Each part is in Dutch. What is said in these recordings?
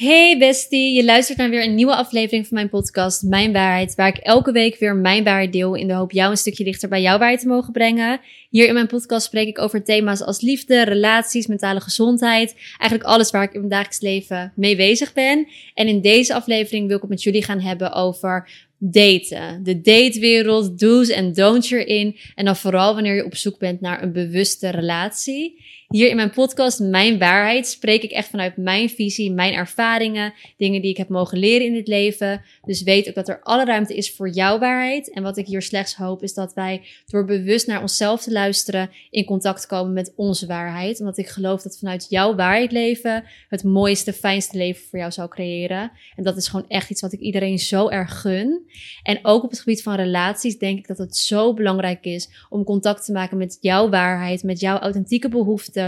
Hey bestie, je luistert naar weer een nieuwe aflevering van mijn podcast Mijn Waarheid, waar ik elke week weer mijn waarheid deel in de hoop jou een stukje dichter bij jouw waarheid te mogen brengen. Hier in mijn podcast spreek ik over thema's als liefde, relaties, mentale gezondheid, eigenlijk alles waar ik in mijn dagelijks leven mee bezig ben. En in deze aflevering wil ik het met jullie gaan hebben over daten. De datewereld, do's en don'ts erin. En dan vooral wanneer je op zoek bent naar een bewuste relatie. Hier in mijn podcast Mijn Waarheid spreek ik echt vanuit mijn visie, mijn ervaringen, dingen die ik heb mogen leren in het leven. Dus weet ook dat er alle ruimte is voor jouw waarheid. En wat ik hier slechts hoop is dat wij door bewust naar onszelf te luisteren in contact komen met onze waarheid. Omdat ik geloof dat vanuit jouw waarheid leven het mooiste, fijnste leven voor jou zou creëren. En dat is gewoon echt iets wat ik iedereen zo erg gun. En ook op het gebied van relaties denk ik dat het zo belangrijk is om contact te maken met jouw waarheid, met jouw authentieke behoeften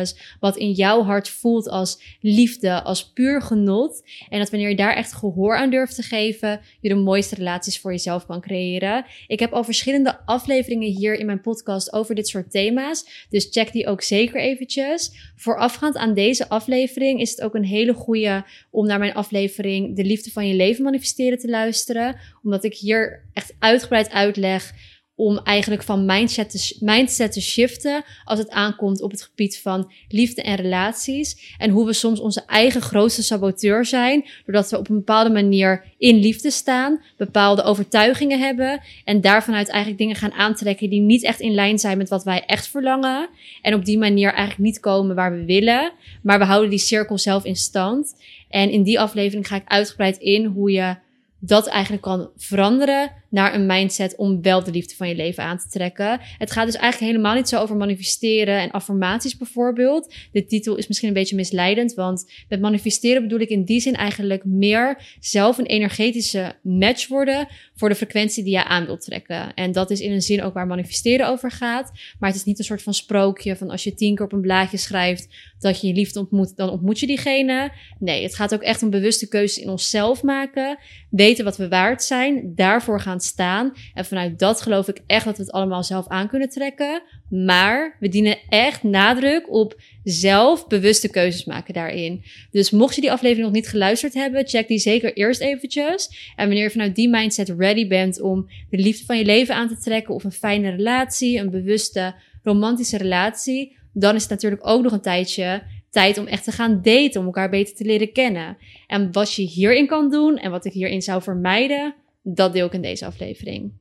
wat in jouw hart voelt als liefde, als puur genot. En dat wanneer je daar echt gehoor aan durft te geven, je de mooiste relaties voor jezelf kan creëren. Ik heb al verschillende afleveringen hier in mijn podcast over dit soort thema's. Dus check die ook zeker eventjes. Voorafgaand aan deze aflevering is het ook een hele goede om naar mijn aflevering De Liefde van je Leven manifesteren te luisteren. Omdat ik hier echt uitgebreid uitleg om eigenlijk van mindset te, mindset te shiften als het aankomt op het gebied van liefde en relaties. En hoe we soms onze eigen grootste saboteur zijn, doordat we op een bepaalde manier in liefde staan, bepaalde overtuigingen hebben en daarvanuit eigenlijk dingen gaan aantrekken die niet echt in lijn zijn met wat wij echt verlangen. En op die manier eigenlijk niet komen waar we willen, maar we houden die cirkel zelf in stand. En in die aflevering ga ik uitgebreid in hoe je dat eigenlijk kan veranderen naar een mindset om wel de liefde van je leven aan te trekken. Het gaat dus eigenlijk helemaal niet zo over manifesteren en affirmaties bijvoorbeeld. De titel is misschien een beetje misleidend, want met manifesteren bedoel ik in die zin eigenlijk meer zelf een energetische match worden voor de frequentie die je aan wilt trekken. En dat is in een zin ook waar manifesteren over gaat. Maar het is niet een soort van sprookje van als je tien keer op een blaadje schrijft dat je je liefde ontmoet, dan ontmoet je diegene. Nee, het gaat ook echt om bewuste keuzes in onszelf maken. Weten wat we waard zijn, daarvoor gaan staan. En vanuit dat geloof ik echt dat we het allemaal zelf aan kunnen trekken. Maar we dienen echt nadruk op zelf bewuste keuzes maken daarin. Dus mocht je die aflevering nog niet geluisterd hebben, check die zeker eerst eventjes. En wanneer je vanuit die mindset ready bent om de liefde van je leven aan te trekken of een fijne relatie, een bewuste romantische relatie, dan is het natuurlijk ook nog een tijdje tijd om echt te gaan daten, om elkaar beter te leren kennen. En wat je hierin kan doen en wat ik hierin zou vermijden, dat deel ik in deze aflevering.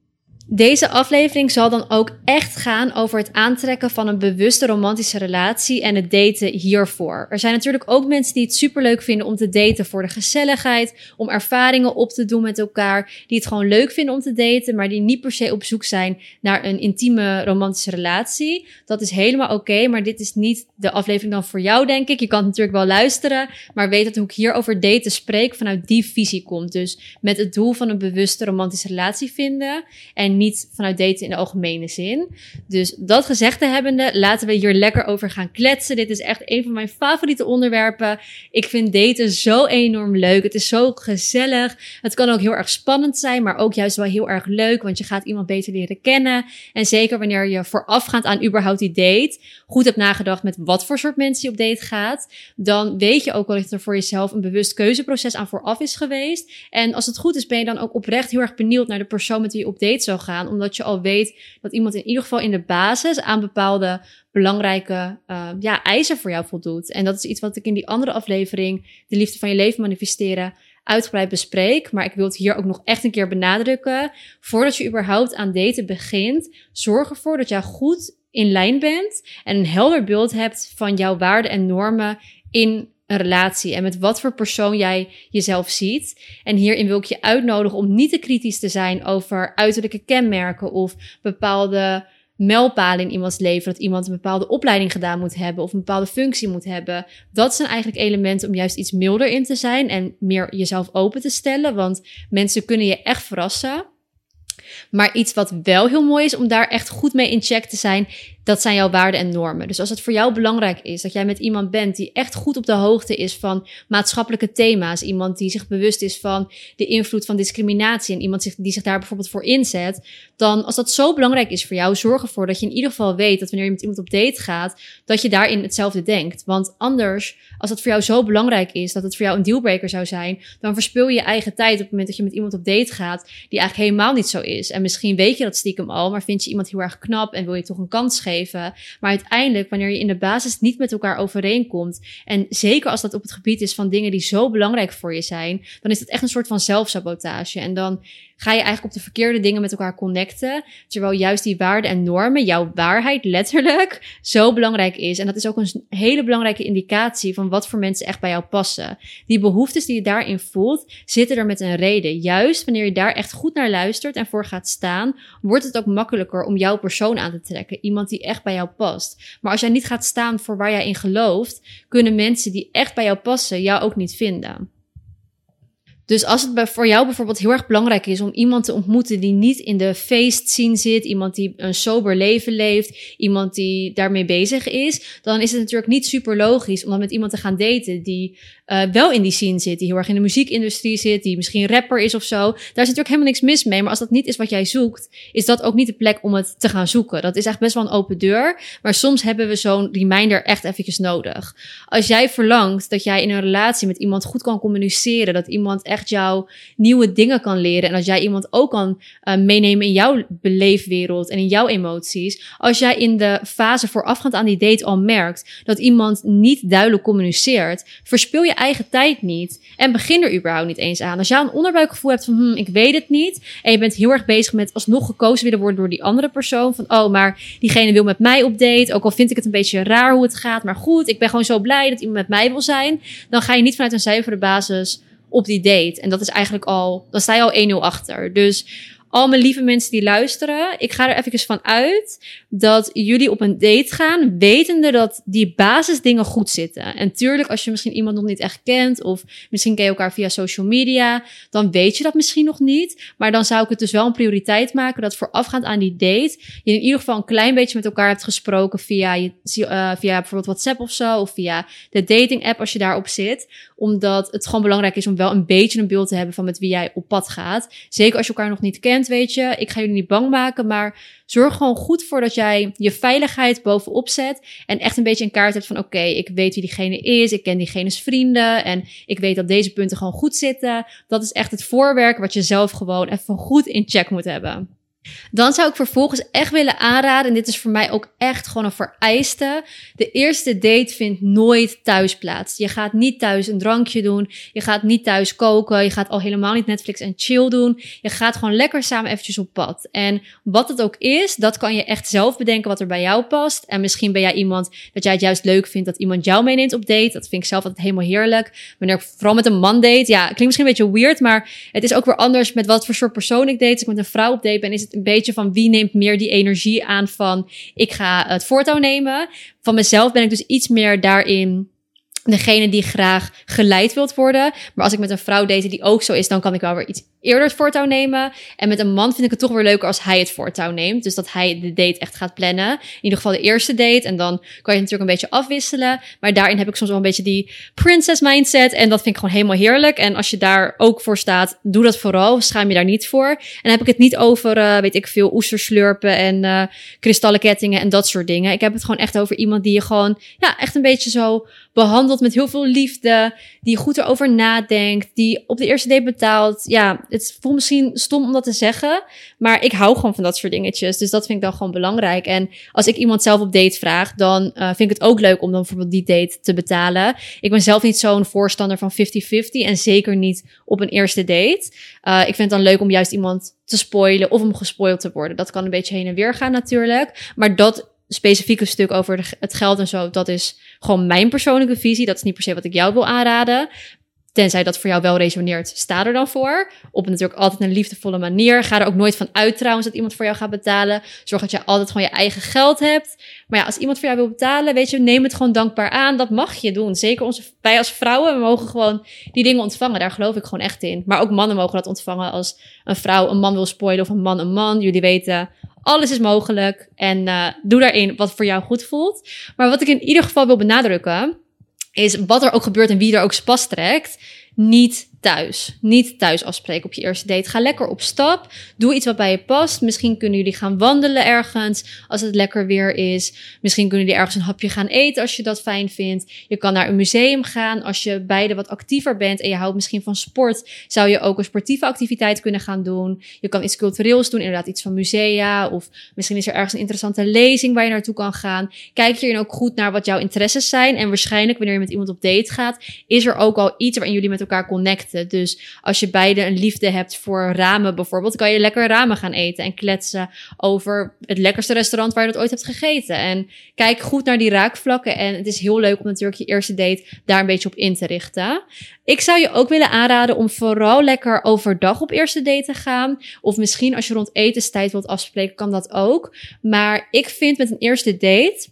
Deze aflevering zal dan ook echt gaan over het aantrekken van een bewuste romantische relatie en het daten hiervoor. Er zijn natuurlijk ook mensen die het superleuk vinden om te daten voor de gezelligheid, om ervaringen op te doen met elkaar, die het gewoon leuk vinden om te daten, maar die niet per se op zoek zijn naar een intieme romantische relatie. Dat is helemaal oké, maar dit is niet de aflevering dan voor jou, denk ik. Je kan natuurlijk wel luisteren, maar weet dat hoe ik hier over daten spreek vanuit die visie komt. Dus met het doel van een bewuste romantische relatie vinden en niet vanuit daten in de algemene zin. Dus dat gezegd te hebbende, laten we hier lekker over gaan kletsen. Dit is echt een van mijn favoriete onderwerpen. Ik vind daten zo enorm leuk. Het is zo gezellig. Het kan ook heel erg spannend zijn, maar ook juist wel heel erg leuk, want je gaat iemand beter leren kennen. En zeker wanneer je voorafgaand aan überhaupt die date goed hebt nagedacht met wat voor soort mensen je op date gaat, dan weet je ook wel dat er voor jezelf een bewust keuzeproces aan vooraf is geweest. En als het goed is, ben je dan ook oprecht heel erg benieuwd naar de persoon met wie je op date zou gaan omdat je al weet dat iemand in ieder geval in de basis aan bepaalde belangrijke uh, ja, eisen voor jou voldoet. En dat is iets wat ik in die andere aflevering, de liefde van je leven manifesteren, uitgebreid bespreek. Maar ik wil het hier ook nog echt een keer benadrukken. Voordat je überhaupt aan daten begint, zorg ervoor dat jij goed in lijn bent en een helder beeld hebt van jouw waarden en normen in een relatie en met wat voor persoon jij jezelf ziet. En hierin wil ik je uitnodigen om niet te kritisch te zijn over uiterlijke kenmerken of bepaalde mijlpalen in iemands leven. Dat iemand een bepaalde opleiding gedaan moet hebben of een bepaalde functie moet hebben. Dat zijn eigenlijk elementen om juist iets milder in te zijn en meer jezelf open te stellen. Want mensen kunnen je echt verrassen. Maar iets wat wel heel mooi is om daar echt goed mee in check te zijn, dat zijn jouw waarden en normen. Dus als het voor jou belangrijk is dat jij met iemand bent die echt goed op de hoogte is van maatschappelijke thema's, iemand die zich bewust is van de invloed van discriminatie en iemand die zich daar bijvoorbeeld voor inzet, dan als dat zo belangrijk is voor jou, zorg ervoor dat je in ieder geval weet dat wanneer je met iemand op date gaat, dat je daarin hetzelfde denkt. Want anders, als het voor jou zo belangrijk is dat het voor jou een dealbreaker zou zijn, dan verspil je je eigen tijd op het moment dat je met iemand op date gaat, die eigenlijk helemaal niet zo is. En misschien weet je dat stiekem al, maar vind je iemand heel erg knap en wil je toch een kans geven Maar uiteindelijk, wanneer je in de basis niet met elkaar overeenkomt, en zeker als dat op het gebied is van dingen die zo belangrijk voor je zijn, dan is het echt een soort van zelfsabotage. En dan ga je eigenlijk op de verkeerde dingen met elkaar connecten. Terwijl juist die waarden en normen, jouw waarheid letterlijk, zo belangrijk is. En dat is ook een hele belangrijke indicatie van wat voor mensen echt bij jou passen. Die behoeftes die je daarin voelt, zitten er met een reden. Juist wanneer je daar echt goed naar luistert en voor gaat staan, wordt het ook makkelijker om jouw persoon aan te trekken. Iemand die echt bij jou past. Maar als jij niet gaat staan voor waar jij in gelooft, kunnen mensen die echt bij jou passen jou ook niet vinden. Dus als het voor jou bijvoorbeeld heel erg belangrijk is om iemand te ontmoeten die niet in de feestscene zit, iemand die een sober leven leeft, iemand die daarmee bezig is, dan is het natuurlijk niet super logisch om dan met iemand te gaan daten die uh, wel in die scene zit, die heel erg in de muziekindustrie zit, die misschien rapper is of zo. Daar is natuurlijk helemaal niks mis mee. Maar als dat niet is wat jij zoekt, is dat ook niet de plek om het te gaan zoeken. Dat is echt best wel een open deur. Maar soms hebben we zo'n reminder echt eventjes nodig. Als jij verlangt dat jij in een relatie met iemand goed kan communiceren, dat iemand echt jou nieuwe dingen kan leren en dat jij iemand ook kan uh, meenemen in jouw beleefwereld en in jouw emoties. Als jij in de fase voorafgaand aan die date al merkt dat iemand niet duidelijk communiceert, verspil je eigen tijd niet. En begin er überhaupt niet eens aan. Als jij een onderbuikgevoel hebt van, hm, ik weet het niet. En je bent heel erg bezig met alsnog gekozen willen worden door die andere persoon. Van, oh, maar diegene wil met mij op date. Ook al vind ik het een beetje raar hoe het gaat. Maar goed, ik ben gewoon zo blij dat iemand met mij wil zijn. Dan ga je niet vanuit een zuivere basis op die date. En dat is eigenlijk al, dan sta je al 1-0 achter. Dus al mijn lieve mensen die luisteren, ik ga er even van uit dat jullie op een date gaan, wetende dat die basisdingen goed zitten. En tuurlijk, als je misschien iemand nog niet echt kent, of misschien ken je elkaar via social media, dan weet je dat misschien nog niet. Maar dan zou ik het dus wel een prioriteit maken dat voorafgaand aan die date, je in ieder geval een klein beetje met elkaar hebt gesproken via, je, uh, via bijvoorbeeld WhatsApp of zo, of via de dating app als je daarop zit omdat het gewoon belangrijk is om wel een beetje een beeld te hebben van met wie jij op pad gaat. Zeker als je elkaar nog niet kent, weet je. Ik ga jullie niet bang maken, maar zorg gewoon goed voor dat jij je veiligheid bovenop zet. En echt een beetje in kaart hebt van oké, ik weet wie diegene is. Ik ken diegene's vrienden. En ik weet dat deze punten gewoon goed zitten. Dat is echt het voorwerk wat je zelf gewoon even goed in check moet hebben. Dan zou ik vervolgens echt willen aanraden, en dit is voor mij ook echt gewoon een vereiste. De eerste date vindt nooit thuis plaats. Je gaat niet thuis een drankje doen. Je gaat niet thuis koken. Je gaat al helemaal niet Netflix en chill doen. Je gaat gewoon lekker samen eventjes op pad. En wat het ook is, dat kan je echt zelf bedenken wat er bij jou past. En misschien ben jij iemand dat jij het juist leuk vindt dat iemand jou meeneemt op date. Dat vind ik zelf altijd helemaal heerlijk. Wanneer vooral met een man date, ja, klinkt misschien een beetje weird, maar het is ook weer anders met wat voor soort persoon ik date. Als ik met een vrouw op date ben, is het een beetje van wie neemt meer die energie aan van ik ga het voortouw nemen. Van mezelf ben ik dus iets meer daarin degene die graag geleid wilt worden. Maar als ik met een vrouw date die ook zo is, dan kan ik wel weer iets eerder het voortouw nemen. En met een man vind ik het toch weer leuker als hij het voortouw neemt. Dus dat hij de date echt gaat plannen. In ieder geval de eerste date. En dan kan je natuurlijk een beetje afwisselen. Maar daarin heb ik soms wel een beetje die princess mindset. En dat vind ik gewoon helemaal heerlijk. En als je daar ook voor staat, doe dat vooral. Schaam je daar niet voor. En dan heb ik het niet over, uh, weet ik veel, oesterslurpen en uh, kristallen kettingen en dat soort dingen. Ik heb het gewoon echt over iemand die je gewoon, ja, echt een beetje zo behandelt met heel veel liefde. Die goed erover nadenkt. Die op de eerste date betaalt. Ja, het voelt misschien stom om dat te zeggen, maar ik hou gewoon van dat soort dingetjes. Dus dat vind ik dan gewoon belangrijk. En als ik iemand zelf op date vraag, dan uh, vind ik het ook leuk om dan bijvoorbeeld die date te betalen. Ik ben zelf niet zo'n voorstander van 50-50 en zeker niet op een eerste date. Uh, ik vind het dan leuk om juist iemand te spoilen of om gespoild te worden. Dat kan een beetje heen en weer gaan natuurlijk. Maar dat specifieke stuk over het geld en zo, dat is gewoon mijn persoonlijke visie. Dat is niet per se wat ik jou wil aanraden. Tenzij dat voor jou wel resoneert, sta er dan voor. Op natuurlijk altijd een liefdevolle manier. Ga er ook nooit van uit trouwens dat iemand voor jou gaat betalen. Zorg dat je altijd gewoon je eigen geld hebt. Maar ja, als iemand voor jou wil betalen, weet je, neem het gewoon dankbaar aan. Dat mag je doen. Zeker onze, wij als vrouwen, we mogen gewoon die dingen ontvangen. Daar geloof ik gewoon echt in. Maar ook mannen mogen dat ontvangen als een vrouw een man wil spoilen of een man een man. Jullie weten Alles is mogelijk en uh, doe daarin wat voor jou goed voelt. Maar wat ik in ieder geval wil benadrukken, is wat er ook gebeurt en wie er ook spas trekt, niet thuis. Niet thuis afspreken op je eerste date. Ga lekker op stap. Doe iets wat bij je past. Misschien kunnen jullie gaan wandelen ergens als het lekker weer is. Misschien kunnen jullie ergens een hapje gaan eten als je dat fijn vindt. Je kan naar een museum gaan als je beide wat actiever bent en je houdt misschien van sport. Zou je ook een sportieve activiteit kunnen gaan doen. Je kan iets cultureels doen, inderdaad iets van musea. Of misschien is er ergens een interessante lezing waar je naartoe kan gaan. Kijk hierin ook goed naar wat jouw interesses zijn. En waarschijnlijk wanneer je met iemand op date gaat, is er ook al iets waarin jullie met elkaar connecten. Dus als je beide een liefde hebt voor ramen bijvoorbeeld, kan je lekker ramen gaan eten en kletsen over het lekkerste restaurant waar je dat ooit hebt gegeten. En kijk goed naar die raakvlakken. En het is heel leuk om natuurlijk je eerste date daar een beetje op in te richten. Ik zou je ook willen aanraden om vooral lekker overdag op eerste date te gaan. Of misschien als je rond etenstijd wilt afspreken, kan dat ook. Maar ik vind met een eerste date.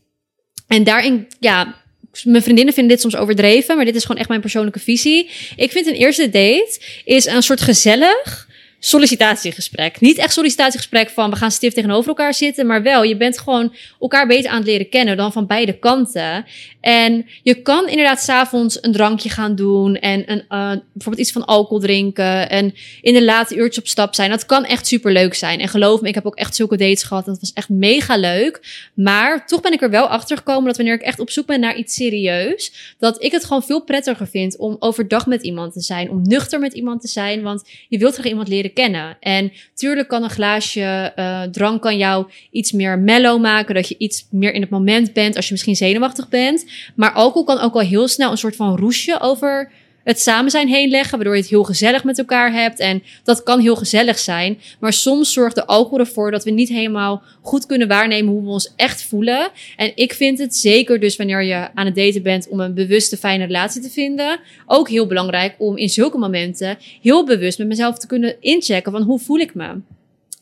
En daarin, ja, mijn vriendinnen vinden dit soms overdreven, maar dit is gewoon echt mijn persoonlijke visie. Ik vind een eerste date is een soort gezellig sollicitatiegesprek. Niet echt sollicitatiegesprek van we gaan stift tegenover elkaar zitten, maar wel je bent gewoon elkaar beter aan het leren kennen dan van beide kanten. En je kan inderdaad s'avonds een drankje gaan doen en een, uh, bijvoorbeeld iets van alcohol drinken en in de late uurtjes op stap zijn. Dat kan echt super leuk zijn. En geloof me, ik heb ook echt zulke dates gehad. Dat was echt mega leuk. Maar toch ben ik er wel achter gekomen dat wanneer ik echt op zoek ben naar iets serieus, dat ik het gewoon veel prettiger vind om overdag met iemand te zijn, om nuchter met iemand te zijn, want je wilt graag iemand leren kennen. En tuurlijk kan een glaasje uh, drank kan jou iets meer mellow maken, dat je iets meer in het moment bent als je misschien zenuwachtig bent. Maar alcohol kan ook al heel snel een soort van roesje over het samen zijn heen leggen, waardoor je het heel gezellig met elkaar hebt. En dat kan heel gezellig zijn. Maar soms zorgt de alcohol ervoor dat we niet helemaal goed kunnen waarnemen hoe we ons echt voelen. En ik vind het zeker dus wanneer je aan het daten bent om een bewuste, fijne relatie te vinden. Ook heel belangrijk om in zulke momenten heel bewust met mezelf te kunnen inchecken van hoe voel ik me.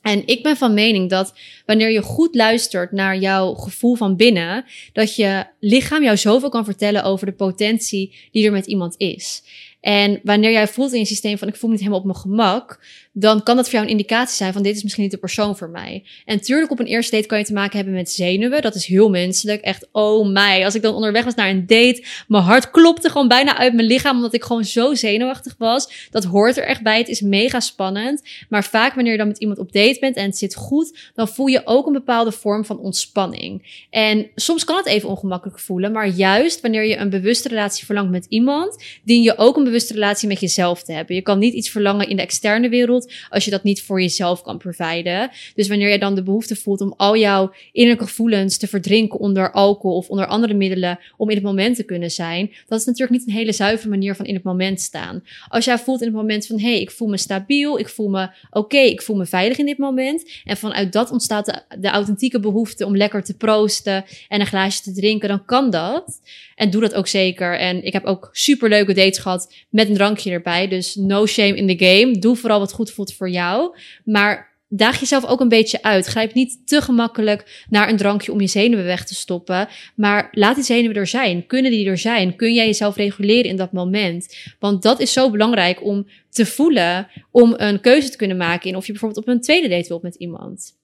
En ik ben van mening dat wanneer je goed luistert naar jouw gevoel van binnen, dat je lichaam jou zoveel kan vertellen over de potentie die er met iemand is. En wanneer jij voelt in je systeem van ik voel me niet helemaal op mijn gemak, dan kan dat voor jou een indicatie zijn van dit is misschien niet de persoon voor mij. En tuurlijk op een eerste date kan je te maken hebben met zenuwen. Dat is heel menselijk. Echt, oh mij. Als ik dan onderweg was naar een date, mijn hart klopte gewoon bijna uit mijn lichaam omdat ik gewoon zo zenuwachtig was. Dat hoort er echt bij. Het is mega spannend. Maar vaak wanneer je dan met iemand op date bent en het zit goed, dan voel je ook een bepaalde vorm van ontspanning. En soms kan het even ongemakkelijk voelen, maar juist wanneer je een bewuste relatie verlangt met iemand, dien je ook een bewuste relatie met jezelf te hebben. Je kan niet iets verlangen in de externe wereld als je dat niet voor jezelf kan providen. Dus wanneer je dan de behoefte voelt om al jouw innerlijke gevoelens te verdrinken onder alcohol of onder andere middelen om in het moment te kunnen zijn, dat is natuurlijk niet een hele zuivere manier van in het moment staan. Als jij voelt in het moment van hé, hey, ik voel me stabiel, ik voel me oké, ik voel me veilig in dit moment. En vanuit dat ontstaat de, de authentieke behoefte om lekker te proosten en een glaasje te drinken, dan kan dat. En doe dat ook zeker. En ik heb ook super leuke dates gehad met een drankje erbij. Dus no shame in the game. Doe vooral wat goed voelt voor jou. Maar daag jezelf ook een beetje uit. Grijp niet te gemakkelijk naar een drankje om je zenuwen weg te stoppen. Maar laat die zenuwen er zijn. Kunnen die er zijn? Kun jij jezelf reguleren in dat moment? Want dat is zo belangrijk om te voelen, om een keuze te kunnen maken in of je bijvoorbeeld op een tweede date wilt met iemand.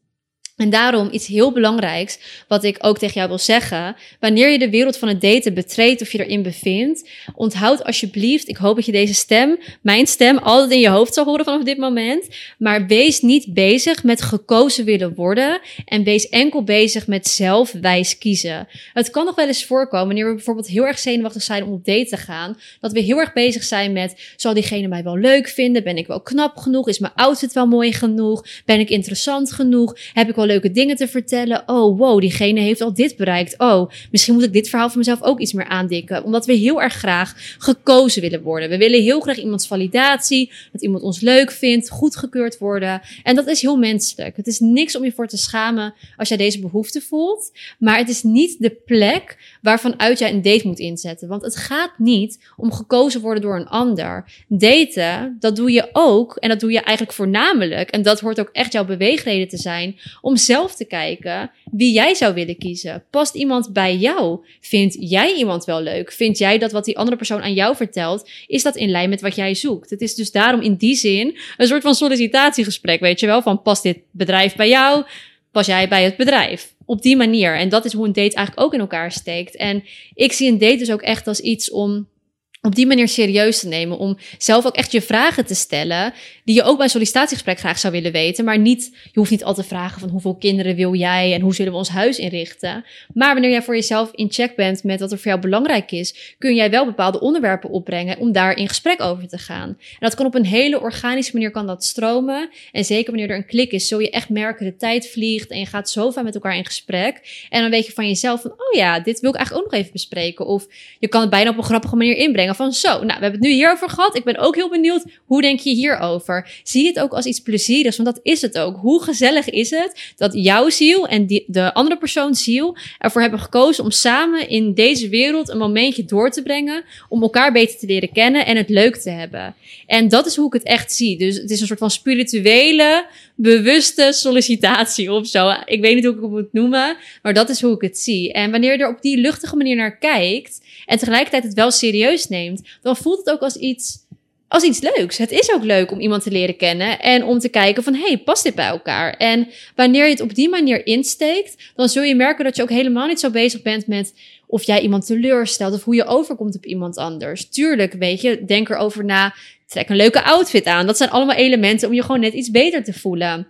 En daarom iets heel belangrijks, wat ik ook tegen jou wil zeggen. Wanneer je de wereld van het daten betreedt of je erin bevindt, onthoud alsjeblieft, ik hoop dat je deze stem, mijn stem, altijd in je hoofd zal horen vanaf dit moment. Maar wees niet bezig met gekozen willen worden en wees enkel bezig met zelf wijs kiezen. Het kan nog wel eens voorkomen, wanneer we bijvoorbeeld heel erg zenuwachtig zijn om op date te gaan, dat we heel erg bezig zijn met, zal diegene mij wel leuk vinden? Ben ik wel knap genoeg? Is mijn outfit wel mooi genoeg? Ben ik interessant genoeg? Heb ik wel leuke dingen te vertellen. Oh, wow, diegene heeft al dit bereikt. Oh, misschien moet ik dit verhaal van mezelf ook iets meer aandikken. Omdat we heel erg graag gekozen willen worden. We willen heel graag iemands validatie, dat iemand ons leuk vindt, goedgekeurd worden. En dat is heel menselijk. Het is niks om je voor te schamen als jij deze behoefte voelt. Maar het is niet de plek waarvan uit jij een date moet inzetten. Want het gaat niet om gekozen worden door een ander. Daten, dat doe je ook. En dat doe je eigenlijk voornamelijk. En dat hoort ook echt jouw beweegreden te zijn. Om zelf te kijken wie jij zou willen kiezen. Past iemand bij jou? Vind jij iemand wel leuk? Vind jij dat wat die andere persoon aan jou vertelt, is dat in lijn met wat jij zoekt? Het is dus daarom in die zin een soort van sollicitatiegesprek, weet je wel? Van past dit bedrijf bij jou? Pas jij bij het bedrijf. Op die manier. En dat is hoe een date eigenlijk ook in elkaar steekt. En ik zie een date dus ook echt als iets om op die manier serieus te nemen. Om zelf ook echt je vragen te stellen. Die je ook bij een sollicitatiegesprek graag zou willen weten. Maar niet, je hoeft niet altijd te vragen van hoeveel kinderen wil jij en hoe zullen we ons huis inrichten. Maar wanneer jij voor jezelf in check bent met wat er voor jou belangrijk is, kun jij wel bepaalde onderwerpen opbrengen om daar in gesprek over te gaan. En dat kan op een hele organische manier kan dat stromen. En zeker wanneer er een klik is, zul je echt merken de tijd vliegt en je gaat zo vaak met elkaar in gesprek. En dan weet je van jezelf van, oh ja, dit wil ik eigenlijk ook nog even bespreken. Of je kan het bijna op een grappige manier inbrengen van zo, nou, we hebben het nu hierover gehad. Ik ben ook heel benieuwd, hoe denk je hierover? Zie het ook als iets plezierigs, want dat is het ook. Hoe gezellig is het dat jouw ziel en die, de andere persoon ziel ervoor hebben gekozen om samen in deze wereld een momentje door te brengen, om elkaar beter te leren kennen en het leuk te hebben. En dat is hoe ik het echt zie. Dus het is een soort van spirituele, bewuste sollicitatie of zo. Ik weet niet hoe ik het moet noemen, maar dat is hoe ik het zie. En wanneer je er op die luchtige manier naar kijkt en tegelijkertijd het wel serieus neemt, dan voelt het ook als iets, als iets leuks. Het is ook leuk om iemand te leren kennen en om te kijken van, hey, past dit bij elkaar? En wanneer je het op die manier insteekt, dan zul je merken dat je ook helemaal niet zo bezig bent met of jij iemand teleurstelt of hoe je overkomt op iemand anders. Tuurlijk, weet je, denk erover na. Trek een leuke outfit aan. Dat zijn allemaal elementen om je gewoon net iets beter te voelen.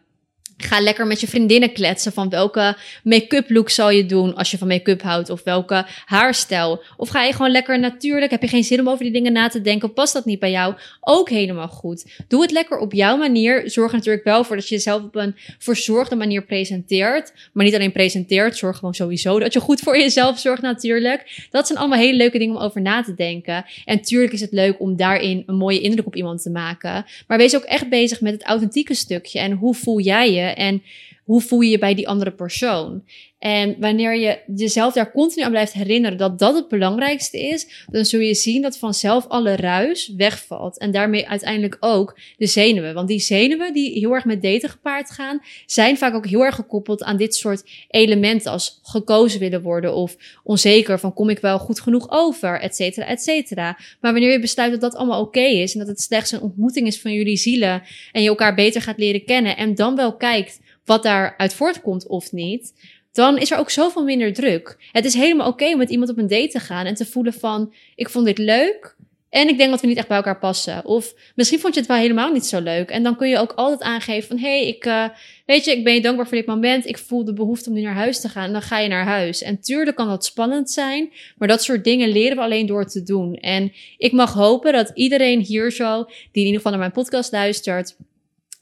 Ga lekker met je vriendinnen kletsen van welke make-up look zal je doen als je van make-up houdt of welke haarstijl. Of ga je gewoon lekker natuurlijk, heb je geen zin om over die dingen na te denken, past dat niet bij jou? Ook helemaal goed. Doe het lekker op jouw manier. Zorg er natuurlijk wel voor dat je jezelf op een verzorgde manier presenteert. Maar niet alleen presenteert, zorg gewoon sowieso dat je goed voor jezelf zorgt natuurlijk. Dat zijn allemaal hele leuke dingen om over na te denken. En tuurlijk is het leuk om daarin een mooie indruk op iemand te maken. Maar wees ook echt bezig met het authentieke stukje en hoe voel jij je? En hoe voel je je bij die andere persoon? En wanneer je jezelf daar continu aan blijft herinneren dat dat het belangrijkste is, dan zul je zien dat vanzelf alle ruis wegvalt. En daarmee uiteindelijk ook de zenuwen. Want die zenuwen die heel erg met daten gepaard gaan, zijn vaak ook heel erg gekoppeld aan dit soort elementen als gekozen willen worden of onzeker van kom ik wel goed genoeg over, et cetera, et cetera. Maar wanneer je besluit dat dat allemaal oké is en dat het slechts een ontmoeting is van jullie zielen en je elkaar beter gaat leren kennen en dan wel kijkt wat daaruit voortkomt of niet, dan is er ook zoveel minder druk. Het is helemaal oké om met iemand op een date te gaan en te voelen van, ik vond dit leuk. En ik denk dat we niet echt bij elkaar passen. Of misschien vond je het wel helemaal niet zo leuk. En dan kun je ook altijd aangeven van, hey, ik, uh, weet je, ik ben je dankbaar voor dit moment. Ik voel de behoefte om nu naar huis te gaan. Dan ga je naar huis. En tuurlijk kan dat spannend zijn. Maar dat soort dingen leren we alleen door te doen. En ik mag hopen dat iedereen hier zo, die in ieder geval naar mijn podcast luistert,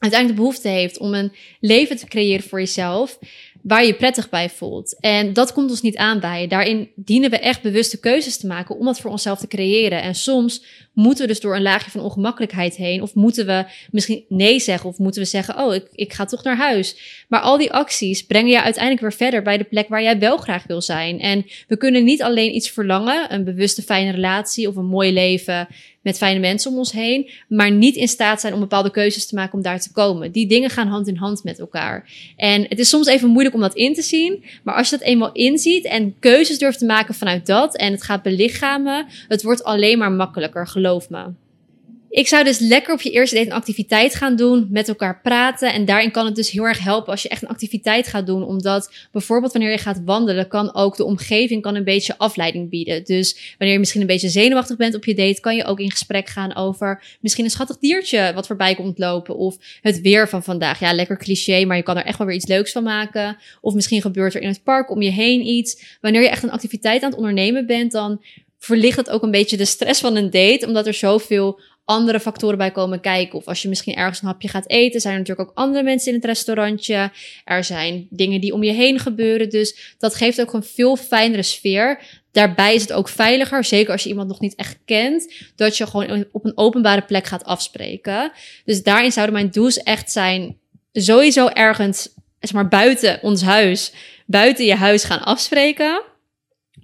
uiteindelijk de behoefte heeft om een leven te creëren voor jezelf waar je prettig bij voelt. En dat komt ons niet aan bij. Daarin dienen we echt bewuste keuzes te maken om dat voor onszelf te creëren. En soms moeten we dus door een laagje van ongemakkelijkheid heen. Of moeten we misschien nee zeggen. Of moeten we zeggen, oh, ik, ik ga toch naar huis. Maar al die acties brengen je uiteindelijk weer verder bij de plek waar jij wel graag wil zijn. En we kunnen niet alleen iets verlangen, een bewuste fijne relatie of een mooi leven met fijne mensen om ons heen, maar niet in staat zijn om bepaalde keuzes te maken om daar te komen. Die dingen gaan hand in hand met elkaar. En het is soms even moeilijk om dat in te zien, maar als je dat eenmaal inziet en keuzes durft te maken vanuit dat en het gaat belichamen, het wordt alleen maar makkelijker, geloof me. Ik zou dus lekker op je eerste date een activiteit gaan doen, met elkaar praten. En daarin kan het dus heel erg helpen als je echt een activiteit gaat doen. Omdat bijvoorbeeld wanneer je gaat wandelen, kan ook de omgeving kan een beetje afleiding bieden. Dus wanneer je misschien een beetje zenuwachtig bent op je date, kan je ook in gesprek gaan over misschien een schattig diertje wat voorbij komt lopen. Of het weer van vandaag. Ja, lekker cliché, maar je kan er echt wel weer iets leuks van maken. Of misschien gebeurt er in het park om je heen iets. Wanneer je echt een activiteit aan het ondernemen bent, dan verlicht het ook een beetje de stress van een date, omdat er zoveel andere factoren bij komen kijken. Of als je misschien ergens een hapje gaat eten, zijn er natuurlijk ook andere mensen in het restaurantje. Er zijn dingen die om je heen gebeuren. Dus dat geeft ook een veel fijnere sfeer. Daarbij is het ook veiliger, zeker als je iemand nog niet echt kent, dat je gewoon op een openbare plek gaat afspreken. Dus daarin zouden mijn do's echt zijn, sowieso ergens, zeg maar, buiten ons huis, buiten je huis gaan afspreken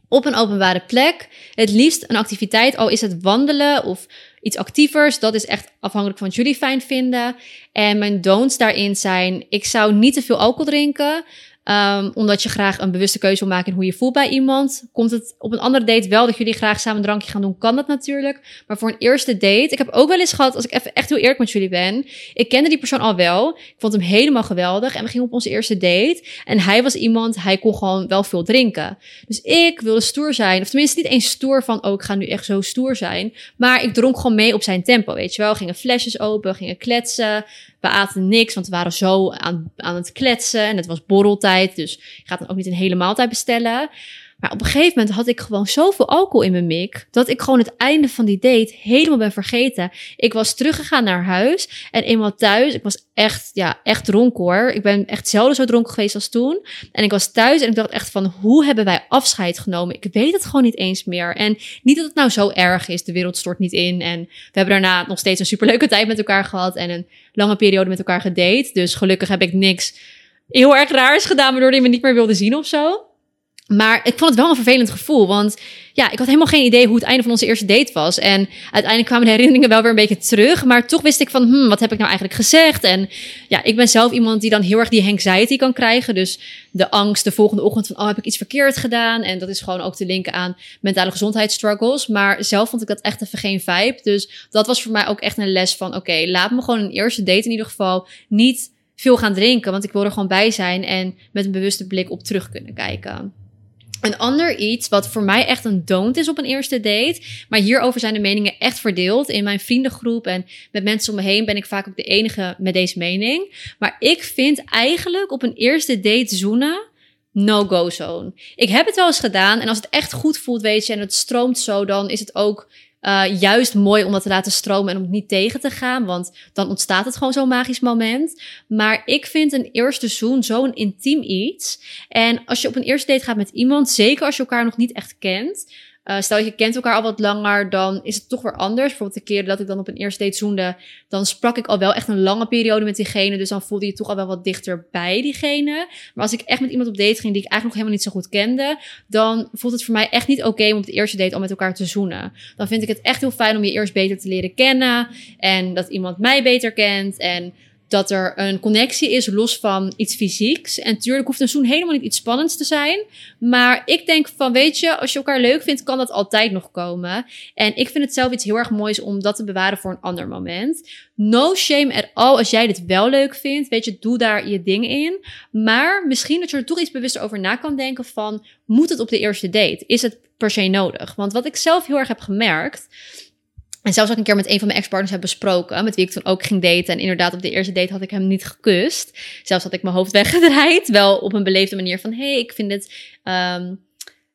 op een openbare plek. Het liefst een activiteit, al is het wandelen of iets actievers. Dat is echt afhankelijk van wat jullie fijn vinden. En mijn don'ts daarin zijn: ik zou niet te veel alcohol drinken. Um, omdat je graag een bewuste keuze wil maken in hoe je voelt bij iemand. Komt het op een andere date wel dat jullie graag samen een drankje gaan doen, kan dat natuurlijk. Maar voor een eerste date, ik heb ook wel eens gehad, als ik even echt heel eerlijk met jullie ben. Ik kende die persoon al wel. Ik vond hem helemaal geweldig. En we gingen op onze eerste date. En hij was iemand, hij kon gewoon wel veel drinken. Dus ik wilde stoer zijn. Of tenminste niet eens stoer van, oh, ik ga nu echt zo stoer zijn. Maar ik dronk gewoon mee op zijn tempo, weet je wel. Gingen flesjes open, gingen kletsen. We aten niks, want we waren zo aan, aan het kletsen. En het was borreltijd, dus je gaat dan ook niet een hele maaltijd bestellen. Maar op een gegeven moment had ik gewoon zoveel alcohol in mijn mik. Dat ik gewoon het einde van die date helemaal ben vergeten. Ik was teruggegaan naar huis. En eenmaal thuis, ik was echt, ja, echt dronken hoor. Ik ben echt zelden zo dronken geweest als toen. En ik was thuis en ik dacht echt van, hoe hebben wij afscheid genomen? Ik weet het gewoon niet eens meer. En niet dat het nou zo erg is. De wereld stort niet in. En we hebben daarna nog steeds een superleuke tijd met elkaar gehad. En een lange periode met elkaar gedate. Dus gelukkig heb ik niks heel erg raars gedaan, waardoor hij me niet meer wilde zien of zo. Maar ik vond het wel een vervelend gevoel. Want ja, ik had helemaal geen idee hoe het einde van onze eerste date was. En uiteindelijk kwamen de herinneringen wel weer een beetje terug. Maar toch wist ik van, hmm, wat heb ik nou eigenlijk gezegd? En ja, ik ben zelf iemand die dan heel erg die anxiety kan krijgen. Dus de angst de volgende ochtend van, oh, heb ik iets verkeerd gedaan? En dat is gewoon ook te linken aan mentale gezondheidsstruggles. Maar zelf vond ik dat echt even geen vibe. Dus dat was voor mij ook echt een les van, oké, laat me gewoon een eerste date in ieder geval niet veel gaan drinken. Want ik wil er gewoon bij zijn en met een bewuste blik op terug kunnen kijken. Een ander iets wat voor mij echt een don't is op een eerste date. Maar hierover zijn de meningen echt verdeeld. In mijn vriendengroep en met mensen om me heen ben ik vaak ook de enige met deze mening. Maar ik vind eigenlijk op een eerste date zoenen no-go zone. Ik heb het wel eens gedaan en als het echt goed voelt, weet je, en het stroomt zo, dan is het ook uh, juist mooi om dat te laten stromen en om het niet tegen te gaan. Want dan ontstaat het gewoon zo'n magisch moment. Maar ik vind een eerste zoen zo'n intiem iets. En als je op een eerste date gaat met iemand, zeker als je elkaar nog niet echt kent, uh, stel je kent elkaar al wat langer, dan is het toch weer anders. Bijvoorbeeld de keren dat ik dan op een eerste date zoende, dan sprak ik al wel echt een lange periode met diegene. Dus dan voelde je toch al wel wat dichter bij diegene. Maar als ik echt met iemand op date ging die ik eigenlijk nog helemaal niet zo goed kende, dan voelt het voor mij echt niet oké om op de eerste date al met elkaar te zoenen. Dan vind ik het echt heel fijn om je eerst beter te leren kennen en dat iemand mij beter kent en dat er een connectie is los van iets fysieks. En tuurlijk hoeft een zoen helemaal niet iets spannends te zijn. Maar ik denk van, weet je, als je elkaar leuk vindt, kan dat altijd nog komen. En ik vind het zelf iets heel erg moois om dat te bewaren voor een ander moment. No shame at all als jij dit wel leuk vindt. Weet je, doe daar je ding in. Maar misschien dat je er toch iets bewuster over na kan denken van, moet het op de eerste date? Is het per se nodig? Want wat ik zelf heel erg heb gemerkt en zelfs ook een keer met een van mijn ex-partners heb besproken, met wie ik toen ook ging daten. En inderdaad, op de eerste date had ik hem niet gekust. Zelfs had ik mijn hoofd weggedraaid. Wel op een beleefde manier van, hé, hey, ik vind het um,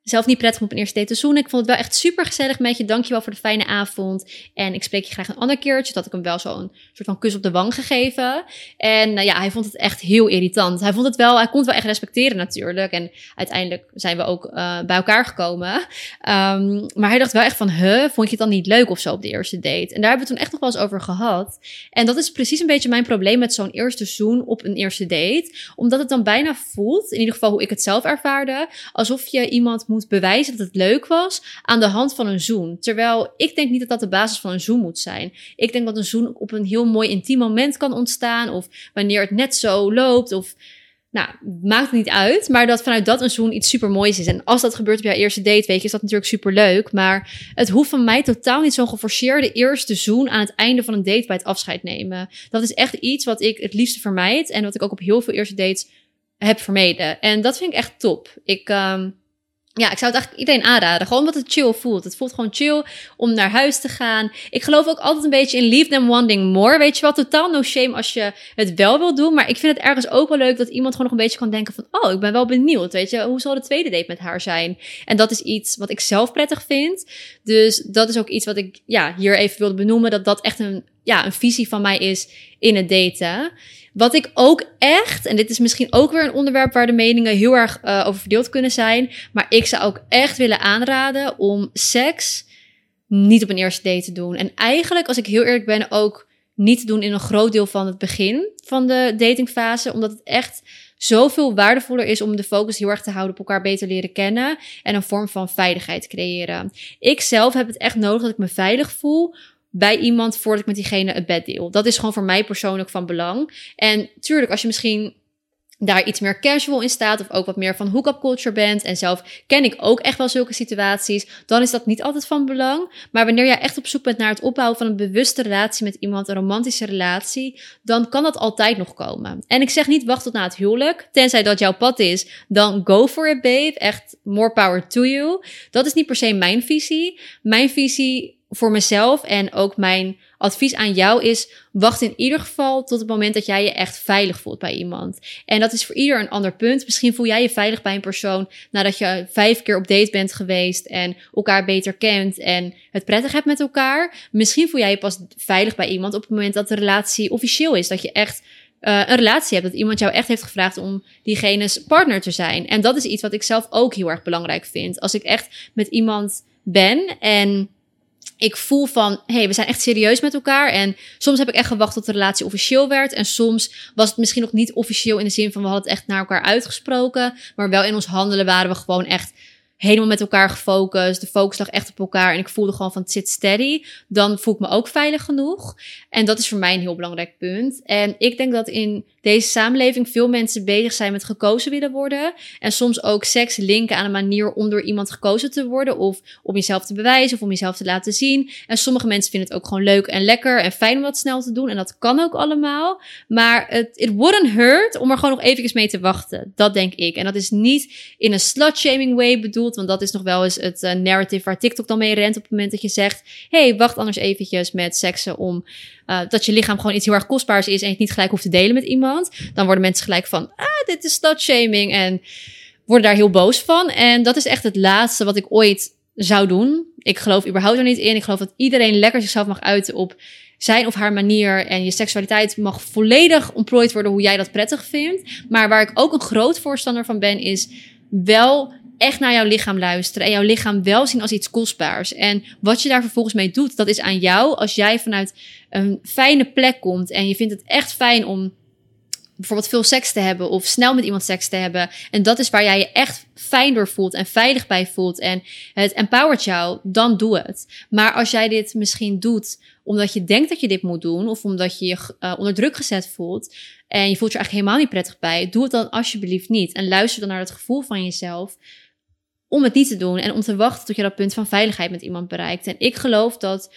zelf niet prettig op een eerste date te zoenen. Ik vond het wel echt super gezellig met je. Dankjewel voor de fijne avond. En ik spreek je graag een ander keertje. Dat ik hem wel zo'n soort van kus op de wang gegeven. En nou ja, hij vond het echt heel irritant. Hij vond het wel, hij kon het wel echt respecteren natuurlijk. En uiteindelijk zijn we ook uh, bij elkaar gekomen. Um, maar hij dacht wel echt van, huh, vond je het dan niet leuk of zo op de eerste date? En daar hebben we toen echt nog wel eens over gehad. En dat is precies een beetje mijn probleem met zo'n eerste zoen op een eerste date. Omdat het dan bijna voelt, in ieder geval hoe ik het zelf ervaarde, alsof je iemand moet bewijzen dat het leuk was aan de hand van een zoen. Terwijl ik denk niet dat dat de basis van een zoen moet zijn. Ik denk dat een zoen op een heel mooi intiem moment kan ontstaan. Of wanneer het net zo loopt. Of nou, maakt het niet uit. Maar dat vanuit dat een zoen iets super moois is. En als dat gebeurt op jouw eerste date, weet je, is dat natuurlijk super leuk. Maar het hoeft van mij totaal niet zo'n geforceerde eerste zoen aan het einde van een date bij het afscheid nemen. Dat is echt iets wat ik het liefste vermijd. En wat ik ook op heel veel eerste dates heb vermeden. En dat vind ik echt top. Ik, um, ja, ik zou het eigenlijk iedereen aanraden. Gewoon omdat het chill voelt. Het voelt gewoon chill om naar huis te gaan. Ik geloof ook altijd een beetje in leave them wanting more. Weet je wel, totaal no shame als je het wel wil doen. Maar ik vind het ergens ook wel leuk dat iemand gewoon nog een beetje kan denken van... Oh, ik ben wel benieuwd. Weet je, hoe zal de tweede date met haar zijn? En dat is iets wat ik zelf prettig vind. Dus dat is ook iets wat ik ja, hier even wilde benoemen. Dat dat echt een, ja, een visie van mij is in het daten. Wat ik ook echt, en dit is misschien ook weer een onderwerp waar de meningen heel erg uh, over verdeeld kunnen zijn, maar ik zou ook echt willen aanraden om seks niet op een eerste date te doen. En eigenlijk, als ik heel eerlijk ben, ook niet te doen in een groot deel van het begin van de datingfase, omdat het echt zoveel waardevoller is om de focus heel erg te houden op elkaar beter leren kennen en een vorm van veiligheid creëren. Ik zelf heb het echt nodig dat ik me veilig voel bij iemand voordat ik met diegene het bed deel. Dat is gewoon voor mij persoonlijk van belang. En tuurlijk, als je misschien daar iets meer casual in staat of ook wat meer van hook-up culture bent en zelf ken ik ook echt wel zulke situaties, dan is dat niet altijd van belang. Maar wanneer jij echt op zoek bent naar het opbouwen van een bewuste relatie met iemand, een romantische relatie, dan kan dat altijd nog komen. En ik zeg niet wacht tot na het huwelijk, tenzij dat jouw pad is, dan go for it babe, echt more power to you. Dat is niet per se mijn visie. Mijn visie voor mezelf en ook mijn advies aan jou is: wacht in ieder geval tot het moment dat jij je echt veilig voelt bij iemand. En dat is voor ieder een ander punt. Misschien voel jij je veilig bij een persoon nadat je vijf keer op date bent geweest en elkaar beter kent en het prettig hebt met elkaar. Misschien voel jij je pas veilig bij iemand op het moment dat de relatie officieel is. Dat je echt uh, een relatie hebt. Dat iemand jou echt heeft gevraagd om diegene's partner te zijn. En dat is iets wat ik zelf ook heel erg belangrijk vind. Als ik echt met iemand ben en ik voel van, hey, we zijn echt serieus met elkaar. En soms heb ik echt gewacht tot de relatie officieel werd. En soms was het misschien nog niet officieel in de zin van we hadden het echt naar elkaar uitgesproken. Maar wel in ons handelen waren we gewoon echt helemaal met elkaar gefocust. De focus lag echt op elkaar. En ik voelde gewoon van het zit steady. Dan voel ik me ook veilig genoeg. En dat is voor mij een heel belangrijk punt. En ik denk dat in deze samenleving veel mensen bezig zijn met gekozen willen worden. En soms ook seks linken aan een manier om door iemand gekozen te worden. Of om jezelf te bewijzen of om jezelf te laten zien. En sommige mensen vinden het ook gewoon leuk en lekker en fijn om dat snel te doen. En dat kan ook allemaal. Maar het it wouldn't hurt om er gewoon nog eventjes mee te wachten. Dat denk ik. En dat is niet in een slut-shaming way bedoeld. Want dat is nog wel eens het uh, narrative waar TikTok dan mee rent op het moment dat je zegt... hey, wacht anders eventjes met seksen om uh, dat je lichaam gewoon iets heel erg kostbaars is en je het niet gelijk hoeft te delen met iemand, dan worden mensen gelijk van, ah, dit is shaming en worden daar heel boos van. En dat is echt het laatste wat ik ooit zou doen. Ik geloof überhaupt er niet in. Ik geloof dat iedereen lekker zichzelf mag uiten op zijn of haar manier. En je seksualiteit mag volledig ontplooid worden hoe jij dat prettig vindt. Maar waar ik ook een groot voorstander van ben, is wel echt naar jouw lichaam luisteren en jouw lichaam wel zien als iets kostbaars. En wat je daar vervolgens mee doet, dat is aan jou. Als jij vanuit een fijne plek komt en je vindt het echt fijn om bijvoorbeeld veel seks te hebben of snel met iemand seks te hebben. En dat is waar jij je echt fijn door voelt en veilig bij voelt en het empowert jou, dan doe het. Maar als jij dit misschien doet omdat je denkt dat je dit moet doen of omdat je je uh, onder druk gezet voelt en je voelt je eigenlijk helemaal niet prettig bij, doe het dan alsjeblieft niet. En luister dan naar het gevoel van jezelf om het niet te doen en om te wachten tot je dat punt van veiligheid met iemand bereikt. En ik geloof dat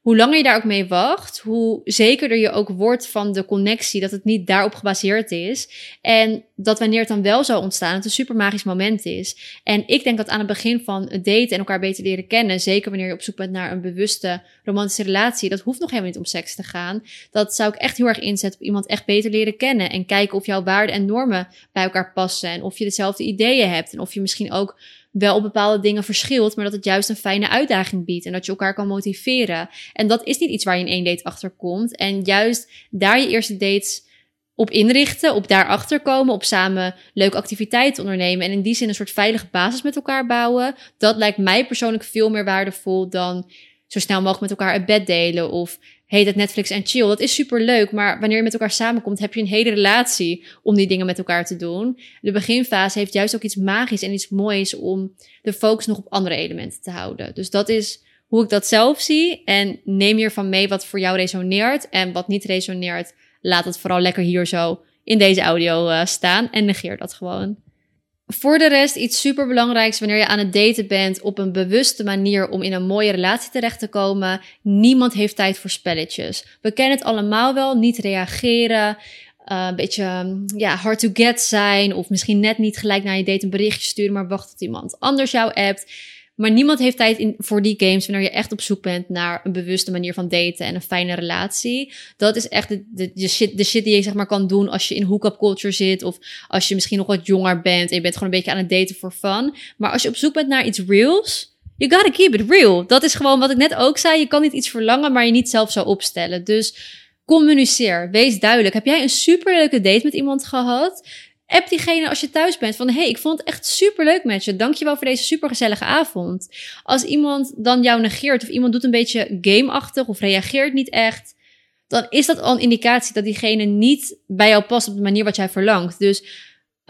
hoe langer je daar ook mee wacht, hoe zekerder je ook wordt van de connectie, dat het niet daarop gebaseerd is. En dat wanneer het dan wel zou ontstaan, het een super magisch moment is. En ik denk dat aan het begin van het daten en elkaar beter leren kennen, zeker wanneer je op zoek bent naar een bewuste romantische relatie, dat hoeft nog helemaal niet om seks te gaan. Dat zou ik echt heel erg inzetten op iemand echt beter leren kennen en kijken of jouw waarden en normen bij elkaar passen en of je dezelfde ideeën hebt en of je misschien ook wel op bepaalde dingen verschilt, maar dat het juist een fijne uitdaging biedt en dat je elkaar kan motiveren. En dat is niet iets waar je in één date achter komt. En juist daar je eerste dates op inrichten, op daarachter komen, op samen leuke activiteiten ondernemen en in die zin een soort veilige basis met elkaar bouwen. Dat lijkt mij persoonlijk veel meer waardevol dan zo snel mogelijk met elkaar het bed delen of heet het Netflix en chill. Dat is super leuk, maar wanneer je met elkaar samenkomt, heb je een hele relatie om die dingen met elkaar te doen. De beginfase heeft juist ook iets magisch en iets moois om de focus nog op andere elementen te houden. Dus dat is hoe ik dat zelf zie. En neem hiervan mee wat voor jou resoneert en wat niet resoneert. Laat het vooral lekker hier zo in deze audio uh, staan en negeer dat gewoon. Voor de rest iets super belangrijks wanneer je aan het daten bent op een bewuste manier om in een mooie relatie terecht te komen. Niemand heeft tijd voor spelletjes. We kennen het allemaal wel, niet reageren, uh, een beetje ja, hard to get zijn of misschien net niet gelijk naar je date een berichtje sturen, maar wacht tot iemand anders jou appt. Maar niemand heeft tijd in, voor die games wanneer je echt op zoek bent naar een bewuste manier van daten en een fijne relatie. Dat is echt de, de, shit, de shit die je zeg maar kan doen als je in hook-up culture zit. Of als je misschien nog wat jonger bent en je bent gewoon een beetje aan het daten voor fun. Maar als je op zoek bent naar iets reals, you gotta keep it real. Dat is gewoon wat ik net ook zei. Je kan niet iets verlangen, maar je niet zelf zou opstellen. Dus communiceer. Wees duidelijk. Heb jij een superleuke date met iemand gehad? App diegene als je thuis bent van hey, ik vond het echt super leuk met je. Dankjewel voor deze super gezellige avond. Als iemand dan jou negeert of iemand doet een beetje gameachtig of reageert niet echt, dan is dat al een indicatie dat diegene niet bij jou past op de manier wat jij verlangt. Dus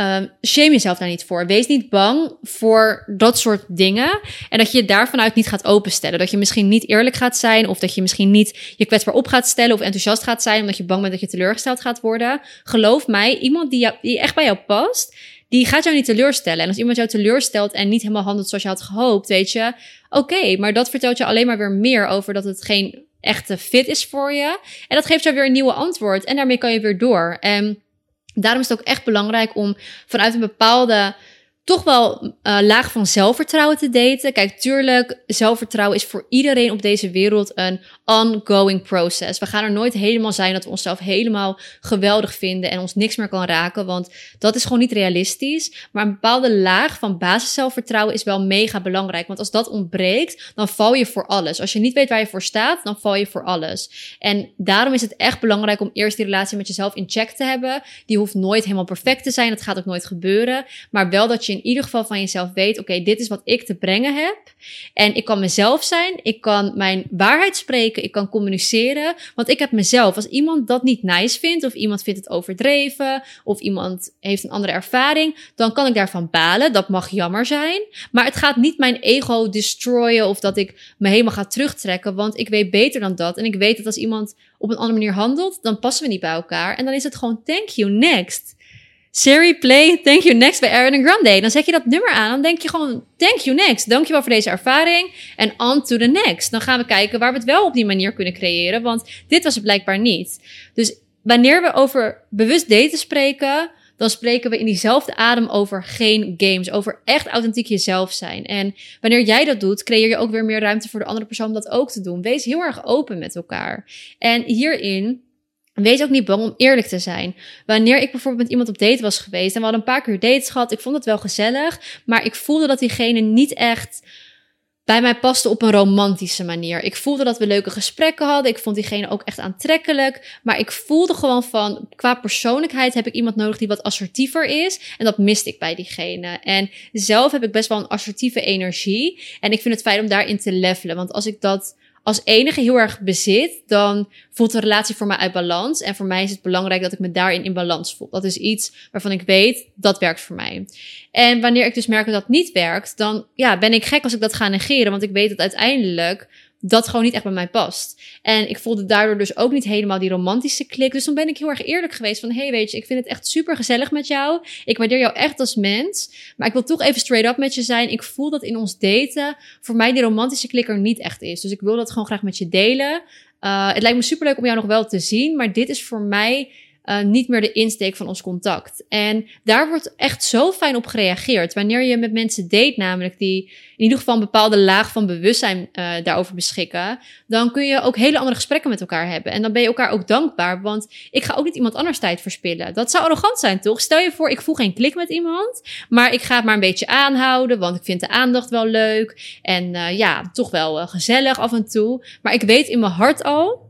Um, shame jezelf daar niet voor. Wees niet bang voor dat soort dingen. En dat je je daar vanuit niet gaat openstellen. Dat je misschien niet eerlijk gaat zijn. Of dat je misschien niet je kwetsbaar op gaat stellen. Of enthousiast gaat zijn. Omdat je bang bent dat je teleurgesteld gaat worden. Geloof mij, iemand die, jou, die echt bij jou past. Die gaat jou niet teleurstellen. En als iemand jou teleurstelt en niet helemaal handelt zoals je had gehoopt, weet je, oké, maar dat vertelt je alleen maar weer meer over dat het geen echte fit is voor je. En dat geeft jou weer een nieuwe antwoord. En daarmee kan je weer door. En daarom is het ook echt belangrijk om vanuit een bepaalde toch wel uh, laag van zelfvertrouwen te daten. Kijk, tuurlijk, zelfvertrouwen is voor iedereen op deze wereld een ongoing process. We gaan er nooit helemaal zijn dat we onszelf helemaal geweldig vinden en ons niks meer kan raken, want dat is gewoon niet realistisch. Maar een bepaalde laag van basis zelfvertrouwen is wel mega belangrijk, want als dat ontbreekt, dan val je voor alles. Als je niet weet waar je voor staat, dan val je voor alles. En daarom is het echt belangrijk om eerst die relatie met jezelf in check te hebben. Die hoeft nooit helemaal perfect te zijn, dat gaat ook nooit gebeuren, maar wel dat je in ieder geval van jezelf weet: oké, dit is wat ik te brengen heb. En ik kan mezelf zijn, ik kan mijn waarheid spreken, ik kan communiceren. Want ik heb mezelf. Als iemand dat niet nice vindt, of iemand vindt het overdreven, of iemand heeft een andere ervaring, dan kan ik daarvan balen. Dat mag jammer zijn. Maar het gaat niet mijn ego destroyen of dat ik me helemaal ga terugtrekken. Want ik weet beter dan dat. En ik weet dat als iemand op een andere manier handelt, dan passen we niet bij elkaar. En dan is het gewoon thank you, next. Siri, play Thank You Next bij Ariana Grande. Dan zet je dat nummer aan. Dan denk je gewoon Thank You Next. Dankjewel voor deze ervaring. En on to the next. Dan gaan we kijken waar we het wel op die manier kunnen creëren. Want dit was het blijkbaar niet. Dus wanneer we over bewust daten spreken, dan spreken we in diezelfde adem over geen games. Over echt authentiek jezelf zijn. En wanneer jij dat doet, creëer je ook weer meer ruimte voor de andere persoon om dat ook te doen. Wees heel erg open met elkaar. En hierin Wees ook niet bang om eerlijk te zijn. Wanneer ik bijvoorbeeld met iemand op date was geweest en we hadden een paar keer dates gehad, ik vond het wel gezellig, maar ik voelde dat diegene niet echt bij mij paste op een romantische manier. Ik voelde dat we leuke gesprekken hadden. Ik vond diegene ook echt aantrekkelijk. Maar ik voelde gewoon van, qua persoonlijkheid heb ik iemand nodig die wat assertiever is. En dat miste ik bij diegene. En zelf heb ik best wel een assertieve energie. En ik vind het fijn om daarin te levelen. Want als ik dat als enige heel erg bezit, dan voelt de relatie voor mij uit balans. En voor mij is het belangrijk dat ik me daarin in balans voel. Dat is iets waarvan ik weet, dat werkt voor mij. En wanneer ik dus merk dat dat niet werkt, dan ja, ben ik gek als ik dat ga negeren. Want ik weet dat uiteindelijk dat gewoon niet echt bij mij past. En ik voelde daardoor dus ook niet helemaal die romantische klik. Dus dan ben ik heel erg eerlijk geweest van... hey, weet je, ik vind het echt super gezellig met jou. Ik waardeer jou echt als mens. Maar ik wil toch even straight up met je zijn. Ik voel dat in ons daten voor mij die romantische klik er niet echt is. Dus ik wil dat gewoon graag met je delen. Uh, het lijkt me super leuk om jou nog wel te zien. Maar dit is voor mij uh, niet meer de insteek van ons contact. En daar wordt echt zo fijn op gereageerd. Wanneer je met mensen date, namelijk die in ieder geval een bepaalde laag van bewustzijn uh, daarover beschikken, dan kun je ook hele andere gesprekken met elkaar hebben. En dan ben je elkaar ook dankbaar, want ik ga ook niet iemand anders tijd verspillen. Dat zou arrogant zijn, toch? Stel je voor, ik voel geen klik met iemand, maar ik ga het maar een beetje aanhouden, want ik vind de aandacht wel leuk. En uh, ja, toch wel gezellig af en toe. Maar ik weet in mijn hart al,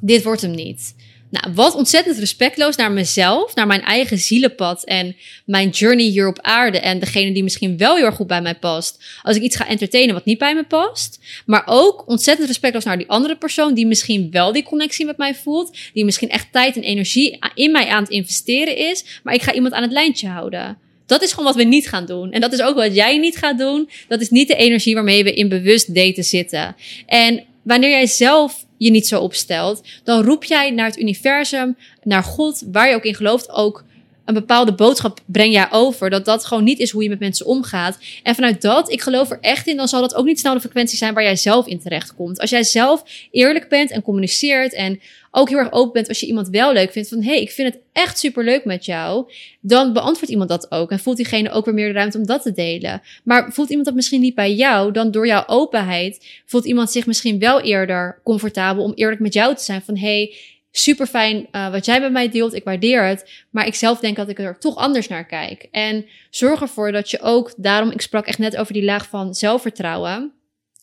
dit wordt hem niet. Nou, wat ontzettend respectloos naar mezelf, naar mijn eigen zielenpad en mijn journey hier op aarde. En degene die misschien wel heel erg goed bij mij past. Als ik iets ga entertainen wat niet bij me past. Maar ook ontzettend respectloos naar die andere persoon die misschien wel die connectie met mij voelt. Die misschien echt tijd en energie in mij aan het investeren is. Maar ik ga iemand aan het lijntje houden. Dat is gewoon wat we niet gaan doen. En dat is ook wat jij niet gaat doen. Dat is niet de energie waarmee we in bewust daten zitten. En wanneer jij zelf je niet zo opstelt, dan roep jij naar het universum, naar God, waar je ook in gelooft, ook een bepaalde boodschap breng jij over. Dat dat gewoon niet is hoe je met mensen omgaat. En vanuit dat, ik geloof er echt in, dan zal dat ook niet snel de frequentie zijn waar jij zelf in terecht komt. Als jij zelf eerlijk bent en communiceert en ook heel erg open bent als je iemand wel leuk vindt. Van hé, hey, ik vind het echt super leuk met jou. Dan beantwoordt iemand dat ook. En voelt diegene ook weer meer de ruimte om dat te delen. Maar voelt iemand dat misschien niet bij jou, dan door jouw openheid voelt iemand zich misschien wel eerder comfortabel om eerlijk met jou te zijn. Van hé, hey, super fijn uh, wat jij met mij deelt. Ik waardeer het. Maar ik zelf denk dat ik er toch anders naar kijk. En zorg ervoor dat je ook, daarom, ik sprak echt net over die laag van zelfvertrouwen.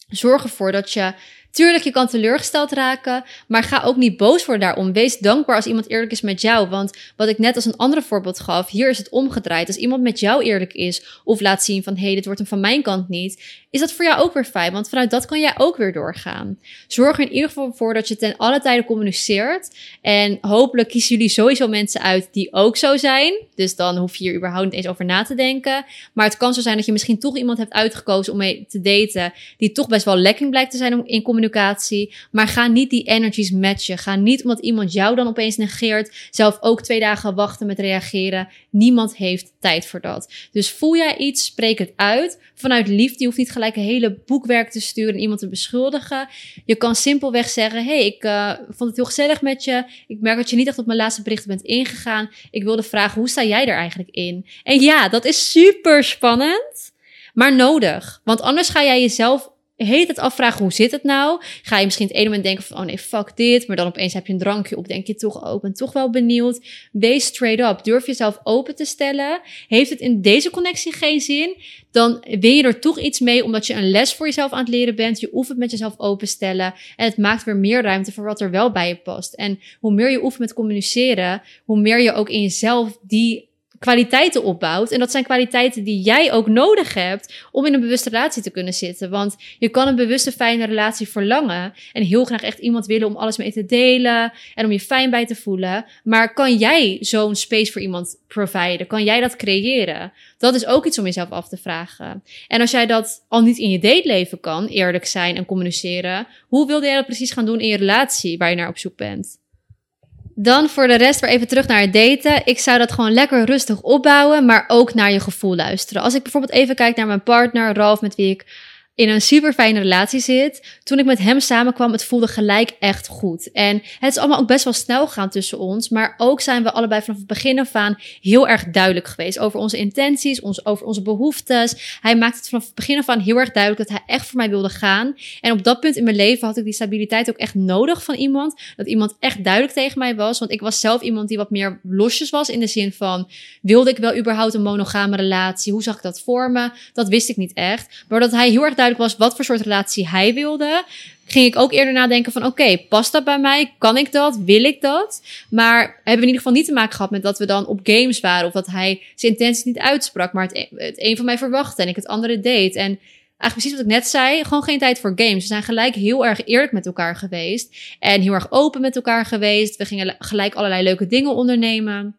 Zorg ervoor dat je Tuurlijk, je kan teleurgesteld raken, maar ga ook niet boos worden daarom. Wees dankbaar als iemand eerlijk is met jou. Want wat ik net als een andere voorbeeld gaf, hier is het omgedraaid. Als iemand met jou eerlijk is of laat zien van hé, hey, dit wordt hem van mijn kant niet. Is dat voor jou ook weer fijn. Want vanuit dat kan jij ook weer doorgaan. Zorg er in ieder geval voor dat je ten alle tijden communiceert. En hopelijk kiezen jullie sowieso mensen uit die ook zo zijn. Dus dan hoef je hier überhaupt niet eens over na te denken. Maar het kan zo zijn dat je misschien toch iemand hebt uitgekozen om mee te daten. Die toch best wel lekking blijkt te zijn in communicatie. Maar ga niet die energies matchen. Ga niet omdat iemand jou dan opeens negeert. Zelf ook twee dagen wachten met reageren. Niemand heeft tijd voor dat. Dus voel jij iets, spreek het uit. Vanuit liefde. Hoeft niet gelijk een hele boekwerk te sturen en iemand te beschuldigen. Je kan simpelweg zeggen: hey, ik uh, vond het heel gezellig met je. Ik merk dat je niet echt op mijn laatste berichten bent ingegaan. Ik wilde vragen: hoe sta jij er eigenlijk in? En ja, dat is super spannend. Maar nodig. Want anders ga jij jezelf heet het afvragen, hoe zit het nou? Ga je misschien het ene moment denken van, oh nee, fuck dit. Maar dan opeens heb je een drankje op, denk je toch open, toch wel benieuwd. Wees straight up. Durf jezelf open te stellen. Heeft het in deze connectie geen zin? Dan win je er toch iets mee, omdat je een les voor jezelf aan het leren bent. Je oefent met jezelf openstellen. En het maakt weer meer ruimte voor wat er wel bij je past. En hoe meer je oefent met communiceren, hoe meer je ook in jezelf die kwaliteiten opbouwt. En dat zijn kwaliteiten die jij ook nodig hebt om in een bewuste relatie te kunnen zitten. Want je kan een bewuste, fijne relatie verlangen. En heel graag echt iemand willen om alles mee te delen. En om je fijn bij te voelen. Maar kan jij zo'n space voor iemand providen? Kan jij dat creëren? Dat is ook iets om jezelf af te vragen. En als jij dat al niet in je dateleven kan, eerlijk zijn en communiceren. Hoe wilde jij dat precies gaan doen in je relatie waar je naar op zoek bent? Dan voor de rest weer even terug naar het daten. Ik zou dat gewoon lekker rustig opbouwen, maar ook naar je gevoel luisteren. Als ik bijvoorbeeld even kijk naar mijn partner, Ralf, met wie ik in een super fijne relatie zit. Toen ik met hem samenkwam, het voelde gelijk echt goed. En het is allemaal ook best wel snel gegaan tussen ons. Maar ook zijn we allebei vanaf het begin af aan heel erg duidelijk geweest over onze intenties, ons, over onze behoeftes. Hij maakte het vanaf het begin af aan heel erg duidelijk dat hij echt voor mij wilde gaan. En op dat punt in mijn leven had ik die stabiliteit ook echt nodig van iemand. Dat iemand echt duidelijk tegen mij was. Want ik was zelf iemand die wat meer losjes was in de zin van, wilde ik wel überhaupt een monogame relatie? Hoe zag ik dat voor me? Dat wist ik niet echt. Maar dat hij heel erg duidelijk was wat voor soort relatie hij wilde, ging ik ook eerder nadenken van oké, past dat bij mij? Kan ik dat? Wil ik dat? Maar hebben we in ieder geval niet te maken gehad met dat we dan op games waren of dat hij zijn intenties niet uitsprak, maar het, e-, het een van mij verwachtte en ik het andere deed. En eigenlijk precies wat ik net zei, gewoon geen tijd voor games. We zijn gelijk heel erg eerlijk met elkaar geweest en heel erg open met elkaar geweest. We gingen gelijk allerlei leuke dingen ondernemen.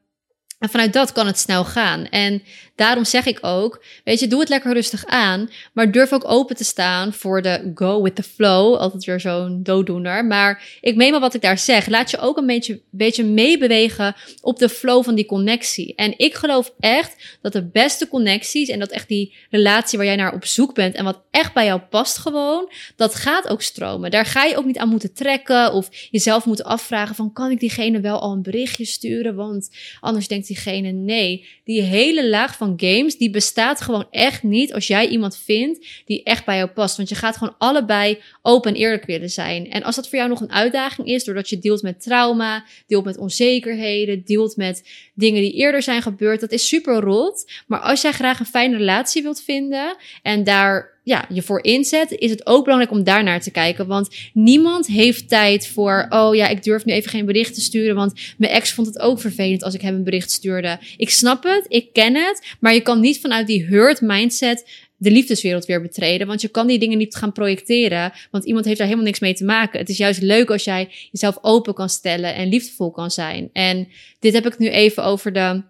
En vanuit dat kan het snel gaan. En daarom zeg ik ook, weet je, doe het lekker rustig aan, maar durf ook open te staan voor de go with the flow. Altijd weer zo'n dooddoener. Maar ik meen maar wat ik daar zeg. Laat je ook een beetje, beetje meebewegen op de flow van die connectie. En ik geloof echt dat de beste connecties en dat echt die relatie waar jij naar op zoek bent en wat echt bij jou past gewoon, dat gaat ook stromen. Daar ga je ook niet aan moeten trekken of jezelf moeten afvragen van kan ik diegene wel al een berichtje sturen, want anders denkt diegene nee. Die hele laag van games, die bestaat gewoon echt niet als jij iemand vindt die echt bij jou past. Want je gaat gewoon allebei open en eerlijk willen zijn. En als dat voor jou nog een uitdaging is, doordat je deelt met trauma, deelt met onzekerheden, deelt met dingen die eerder zijn gebeurd, dat is super rot. Maar als jij graag een fijne relatie wilt vinden en daar ja, je voor inzet, is het ook belangrijk om daar naar te kijken. Want niemand heeft tijd voor, oh ja, ik durf nu even geen bericht te sturen, want mijn ex vond het ook vervelend als ik hem een bericht stuurde. Ik snap het, ik ken het, maar je kan niet vanuit die hurt mindset de liefdeswereld weer betreden. Want je kan die dingen niet gaan projecteren. Want iemand heeft daar helemaal niks mee te maken. Het is juist leuk als jij jezelf open kan stellen en liefdevol kan zijn. En dit heb ik nu even over de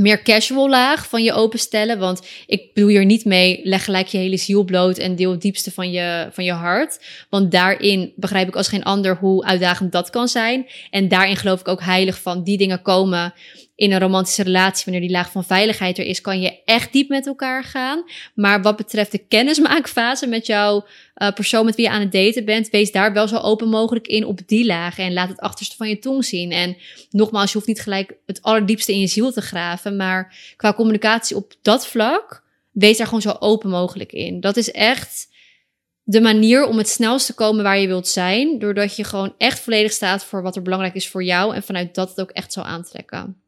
meer casual laag van je openstellen. Want ik bedoel hier niet mee, leg gelijk je hele ziel bloot en deel het diepste van je, van je hart. Want daarin begrijp ik als geen ander hoe uitdagend dat kan zijn. En daarin geloof ik ook heilig van die dingen komen in een romantische relatie, wanneer die laag van veiligheid er is, kan je echt diep met elkaar gaan. Maar wat betreft de kennismaakfase met jouw uh, persoon met wie je aan het daten bent, wees daar wel zo open mogelijk in op die lagen en laat het achterste van je tong zien. En nogmaals, je hoeft niet gelijk het allerdiepste in je ziel te graven, maar qua communicatie op dat vlak, wees daar gewoon zo open mogelijk in. Dat is echt de manier om het snelst te komen waar je wilt zijn, doordat je gewoon echt volledig staat voor wat er belangrijk is voor jou en vanuit dat het ook echt zal aantrekken.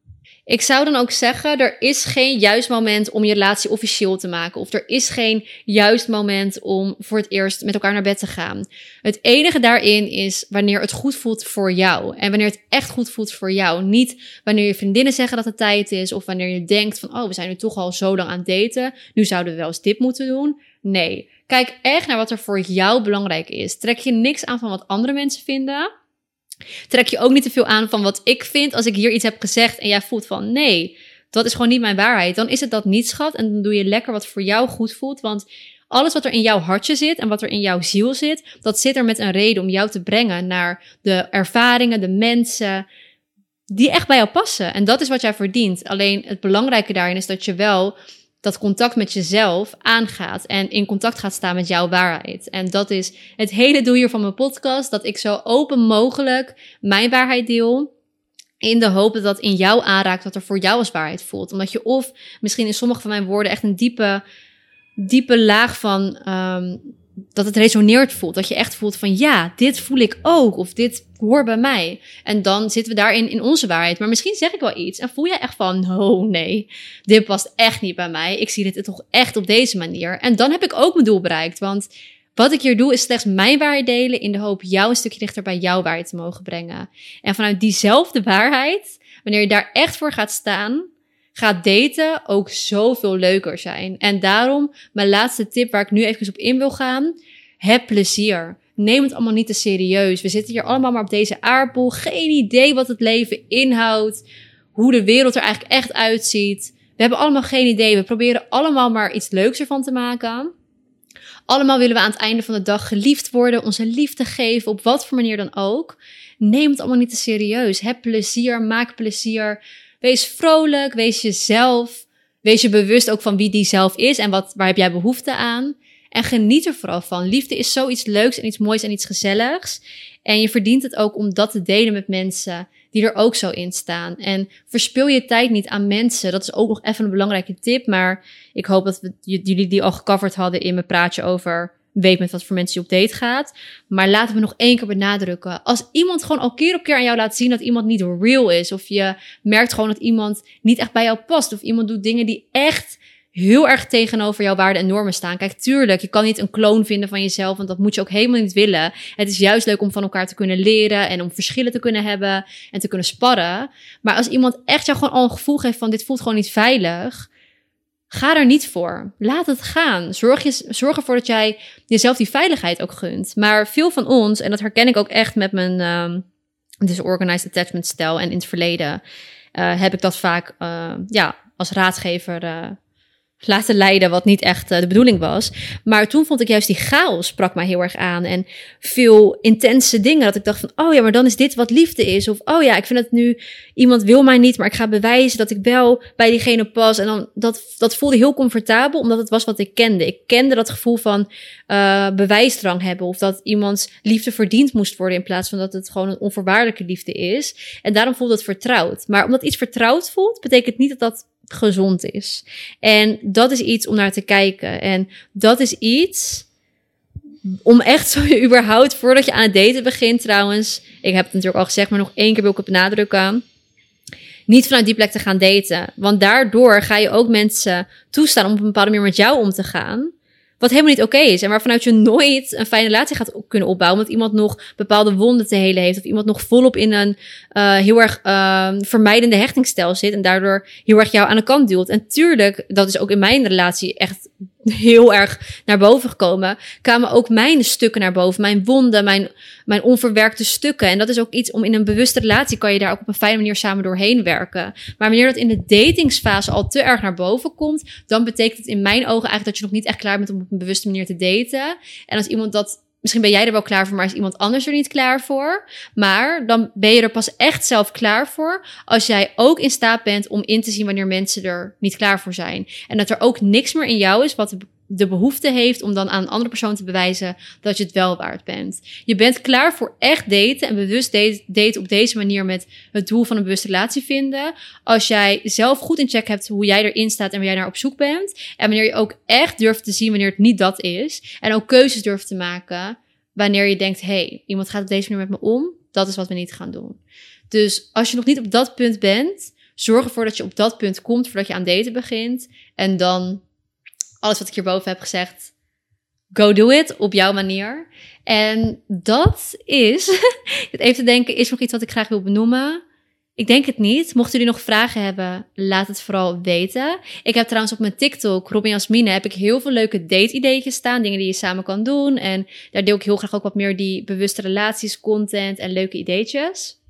Ik zou dan ook zeggen, er is geen juist moment om je relatie officieel te maken. Of er is geen juist moment om voor het eerst met elkaar naar bed te gaan. Het enige daarin is wanneer het goed voelt voor jou. En wanneer het echt goed voelt voor jou. Niet wanneer je vriendinnen zeggen dat het tijd is. Of wanneer je denkt van, oh, we zijn nu toch al zo lang aan het daten. Nu zouden we wel eens dit moeten doen. Nee. Kijk echt naar wat er voor jou belangrijk is. Trek je niks aan van wat andere mensen vinden. Trek je ook niet te veel aan van wat ik vind als ik hier iets heb gezegd en jij voelt van nee, dat is gewoon niet mijn waarheid. Dan is het dat niet, schat. En dan doe je lekker wat voor jou goed voelt. Want alles wat er in jouw hartje zit en wat er in jouw ziel zit, dat zit er met een reden om jou te brengen naar de ervaringen, de mensen die echt bij jou passen. En dat is wat jij verdient. Alleen het belangrijke daarin is dat je wel dat contact met jezelf aangaat en in contact gaat staan met jouw waarheid. En dat is het hele doel hier van mijn podcast, dat ik zo open mogelijk mijn waarheid deel. In de hoop dat dat in jou aanraakt wat er voor jou als waarheid voelt. Omdat je of misschien in sommige van mijn woorden echt een diepe, diepe laag van um, dat het resoneert voelt. Dat je echt voelt van ja, dit voel ik ook. Of dit hoort bij mij. En dan zitten we daarin in onze waarheid. Maar misschien zeg ik wel iets en voel je echt van, oh nee, dit past echt niet bij mij. Ik zie dit toch echt op deze manier. En dan heb ik ook mijn doel bereikt. Want wat ik hier doe is slechts mijn waarheid delen in de hoop jou een stukje dichter bij jouw waarheid te mogen brengen. En vanuit diezelfde waarheid, wanneer je daar echt voor gaat staan, gaat daten ook zoveel leuker zijn. En daarom mijn laatste tip waar ik nu even op in wil gaan. Heb plezier. Neem het allemaal niet te serieus. We zitten hier allemaal maar op deze aardbol. Geen idee wat het leven inhoudt. Hoe de wereld er eigenlijk echt uitziet. We hebben allemaal geen idee. We proberen allemaal maar iets leuks ervan te maken. Allemaal willen we aan het einde van de dag geliefd worden, onze liefde geven, op wat voor manier dan ook. Neem het allemaal niet te serieus. Heb plezier, maak plezier. Wees vrolijk, wees jezelf. Wees je bewust ook van wie die zelf is en wat, waar heb jij behoefte aan. En geniet er vooral van. Liefde is zoiets leuks en iets moois en iets gezelligs. En je verdient het ook om dat te delen met mensen die er ook zo in staan. En verspil je tijd niet aan mensen. Dat is ook nog even een belangrijke tip. Maar ik hoop dat we, jullie die al gecoverd hadden in mijn praatje over weet met wat voor mensen je op date gaat. Maar laten we nog één keer benadrukken. Als iemand gewoon al keer op keer aan jou laat zien dat iemand niet real is. Of je merkt gewoon dat iemand niet echt bij jou past. Of iemand doet dingen die echt heel erg tegenover jouw waarden en normen staan. Kijk, tuurlijk, je kan niet een kloon vinden van jezelf, want dat moet je ook helemaal niet willen. Het is juist leuk om van elkaar te kunnen leren en om verschillen te kunnen hebben en te kunnen sparren. Maar als iemand echt jou gewoon al een gevoel geeft van dit voelt gewoon niet veilig, Ga er niet voor. Laat het gaan. Zorg, je, zorg ervoor dat jij jezelf die veiligheid ook gunt. Maar veel van ons, en dat herken ik ook echt met mijn um, disorganized attachment stijl en in het verleden, uh, heb ik dat vaak uh, ja, als raadgever uh, laten leiden, wat niet echt uh, de bedoeling was. Maar toen vond ik juist die chaos sprak mij heel erg aan. En veel intense dingen. Dat ik dacht van, oh ja, maar dan is dit wat liefde is. Of, oh ja, ik vind het nu, iemand wil mij niet, maar ik ga bewijzen dat ik wel bij diegene pas. En dan, dat, dat voelde heel comfortabel, omdat het was wat ik kende. Ik kende dat gevoel van uh, bewijsdrang hebben. Of dat iemands liefde verdiend moest worden, in plaats van dat het gewoon een onvoorwaardelijke liefde is. En daarom voelde het vertrouwd. Maar omdat iets vertrouwd voelt, betekent niet dat dat gezond is. En dat is iets om naar te kijken. En dat is iets om echt zo überhaupt, voordat je aan het daten begint trouwens, ik heb het natuurlijk al gezegd, maar nog één keer wil ik het benadrukken, niet vanuit die plek te gaan daten. Want daardoor ga je ook mensen toestaan om op een bepaalde manier met jou om te gaan. Wat helemaal niet oké is. En waarvanuit je nooit een fijne relatie gaat kunnen opbouwen. Omdat iemand nog bepaalde wonden te helen heeft. Of iemand nog volop in een uh, heel erg uh, vermijdende hechtingsstijl zit. En daardoor heel erg jou aan de kant duwt. En tuurlijk, dat is ook in mijn relatie echt heel erg naar boven gekomen, kwamen ook mijn stukken naar boven. Mijn wonden, mijn, mijn onverwerkte stukken. En dat is ook iets om in een bewuste relatie kan je daar ook op een fijne manier samen doorheen werken. Maar wanneer dat in de datingsfase al te erg naar boven komt, dan betekent het in mijn ogen eigenlijk dat je nog niet echt klaar bent om op een bewuste manier te daten. En als iemand dat Misschien ben jij er wel klaar voor, maar is iemand anders er niet klaar voor. Maar dan ben je er pas echt zelf klaar voor als jij ook in staat bent om in te zien wanneer mensen er niet klaar voor zijn. En dat er ook niks meer in jou is wat de behoefte heeft om dan aan een andere persoon te bewijzen dat je het wel waard bent. Je bent klaar voor echt daten en bewust daten op deze manier met het doel van een bewuste relatie vinden. Als jij zelf goed in check hebt hoe jij erin staat en waar jij naar op zoek bent. En wanneer je ook echt durft te zien wanneer het niet dat is. En ook keuzes durft te maken wanneer je denkt, hey, iemand gaat op deze manier met me om. Dat is wat we niet gaan doen. Dus als je nog niet op dat punt bent, zorg ervoor dat je op dat punt komt voordat je aan daten begint. En dan alles wat ik hierboven heb gezegd, go do it op jouw manier. En dat is, even te denken, is nog iets wat ik graag wil benoemen. Ik denk het niet. Mochten jullie nog vragen hebben, laat het vooral weten. Ik heb trouwens op mijn TikTok, Robin Jasmine, heb ik heel veel leuke date-ideeën staan. Dingen die je samen kan doen. En daar deel ik heel graag ook wat meer die bewuste relaties, content en leuke ideetjes.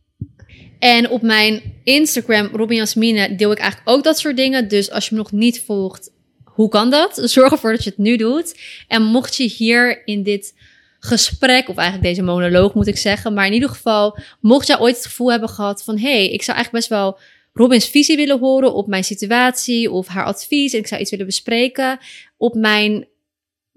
En op mijn Instagram, Robin Jasmine, deel ik eigenlijk ook dat soort dingen. Dus als je me nog niet volgt, hoe kan dat? Zorg ervoor dat je het nu doet. En mocht je hier in dit gesprek, of eigenlijk deze monoloog moet ik zeggen, maar in ieder geval, mocht jij ooit het gevoel hebben gehad van, hey, ik zou eigenlijk best wel Robins visie willen horen op mijn situatie of haar advies en ik zou iets willen bespreken, op mijn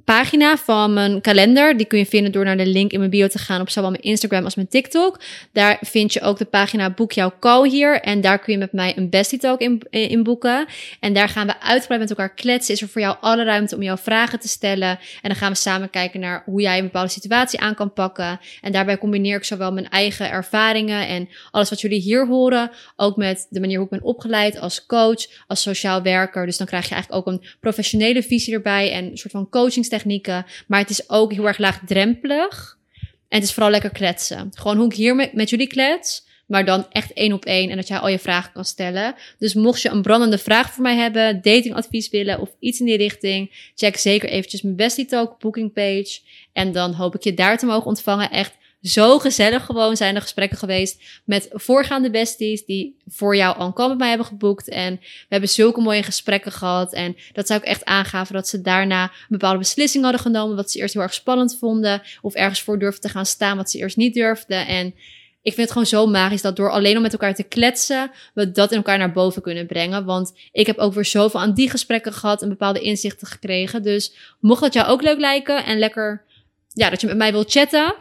pagina van mijn kalender. Die kun je vinden door naar de link in mijn bio te gaan op zowel mijn Instagram als mijn TikTok. Daar vind je ook de pagina Boek jouw call hier. En daar kun je met mij een bestie talk in, in boeken. En daar gaan we uitgebreid met elkaar kletsen. Is er voor jou alle ruimte om jouw vragen te stellen. En dan gaan we samen kijken naar hoe jij een bepaalde situatie aan kan pakken. En daarbij combineer ik zowel mijn eigen ervaringen en alles wat jullie hier horen. Ook met de manier hoe ik ben opgeleid als coach, als sociaal werker. Dus dan krijg je eigenlijk ook een professionele visie erbij en een soort van coaching technieken. Maar het is ook heel erg laagdrempelig. En het is vooral lekker kletsen. Gewoon hoe ik hier met, jullie klets. Maar dan echt één op één. En dat jij al je vragen kan stellen. Dus mocht je een brandende vraag voor mij hebben, datingadvies willen of iets in die richting, check zeker eventjes mijn Bestie Talk booking page. En dan hoop ik je daar te mogen ontvangen. Echt zo gezellig gewoon zijn er gesprekken geweest met voorgaande besties die voor jou al met mij hebben geboekt. En we hebben zulke mooie gesprekken gehad. En dat zou ik echt aangaven dat ze daarna een bepaalde beslissing hadden genomen. Wat ze eerst heel erg spannend vonden. Of ergens voor durfden te gaan staan wat ze eerst niet durfden. En ik vind het gewoon zo magisch dat door alleen om met elkaar te kletsen, we dat in elkaar naar boven kunnen brengen. Want ik heb ook weer zoveel aan die gesprekken gehad en bepaalde inzichten gekregen. Dus mocht dat jou ook leuk lijken en lekker, ja, dat je met mij wilt chatten,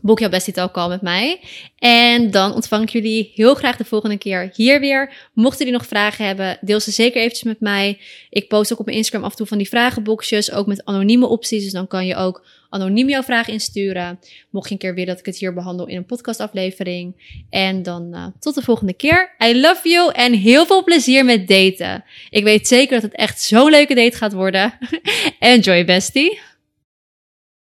boek jouw bestie call met mij. En dan ontvang ik jullie heel graag de volgende keer hier weer. Mochten jullie nog vragen hebben, deel ze zeker eventjes met mij. Ik post ook op mijn Instagram af en toe van die vragenboxjes, ook met anonieme opties. Dus dan kan je ook anoniem jouw vraag insturen. Mocht je een keer willen dat ik het hier behandel in een podcastaflevering. En dan uh, tot de volgende keer. I love you en heel veel plezier met daten. Ik weet zeker dat het echt zo'n leuke date gaat worden. Enjoy bestie.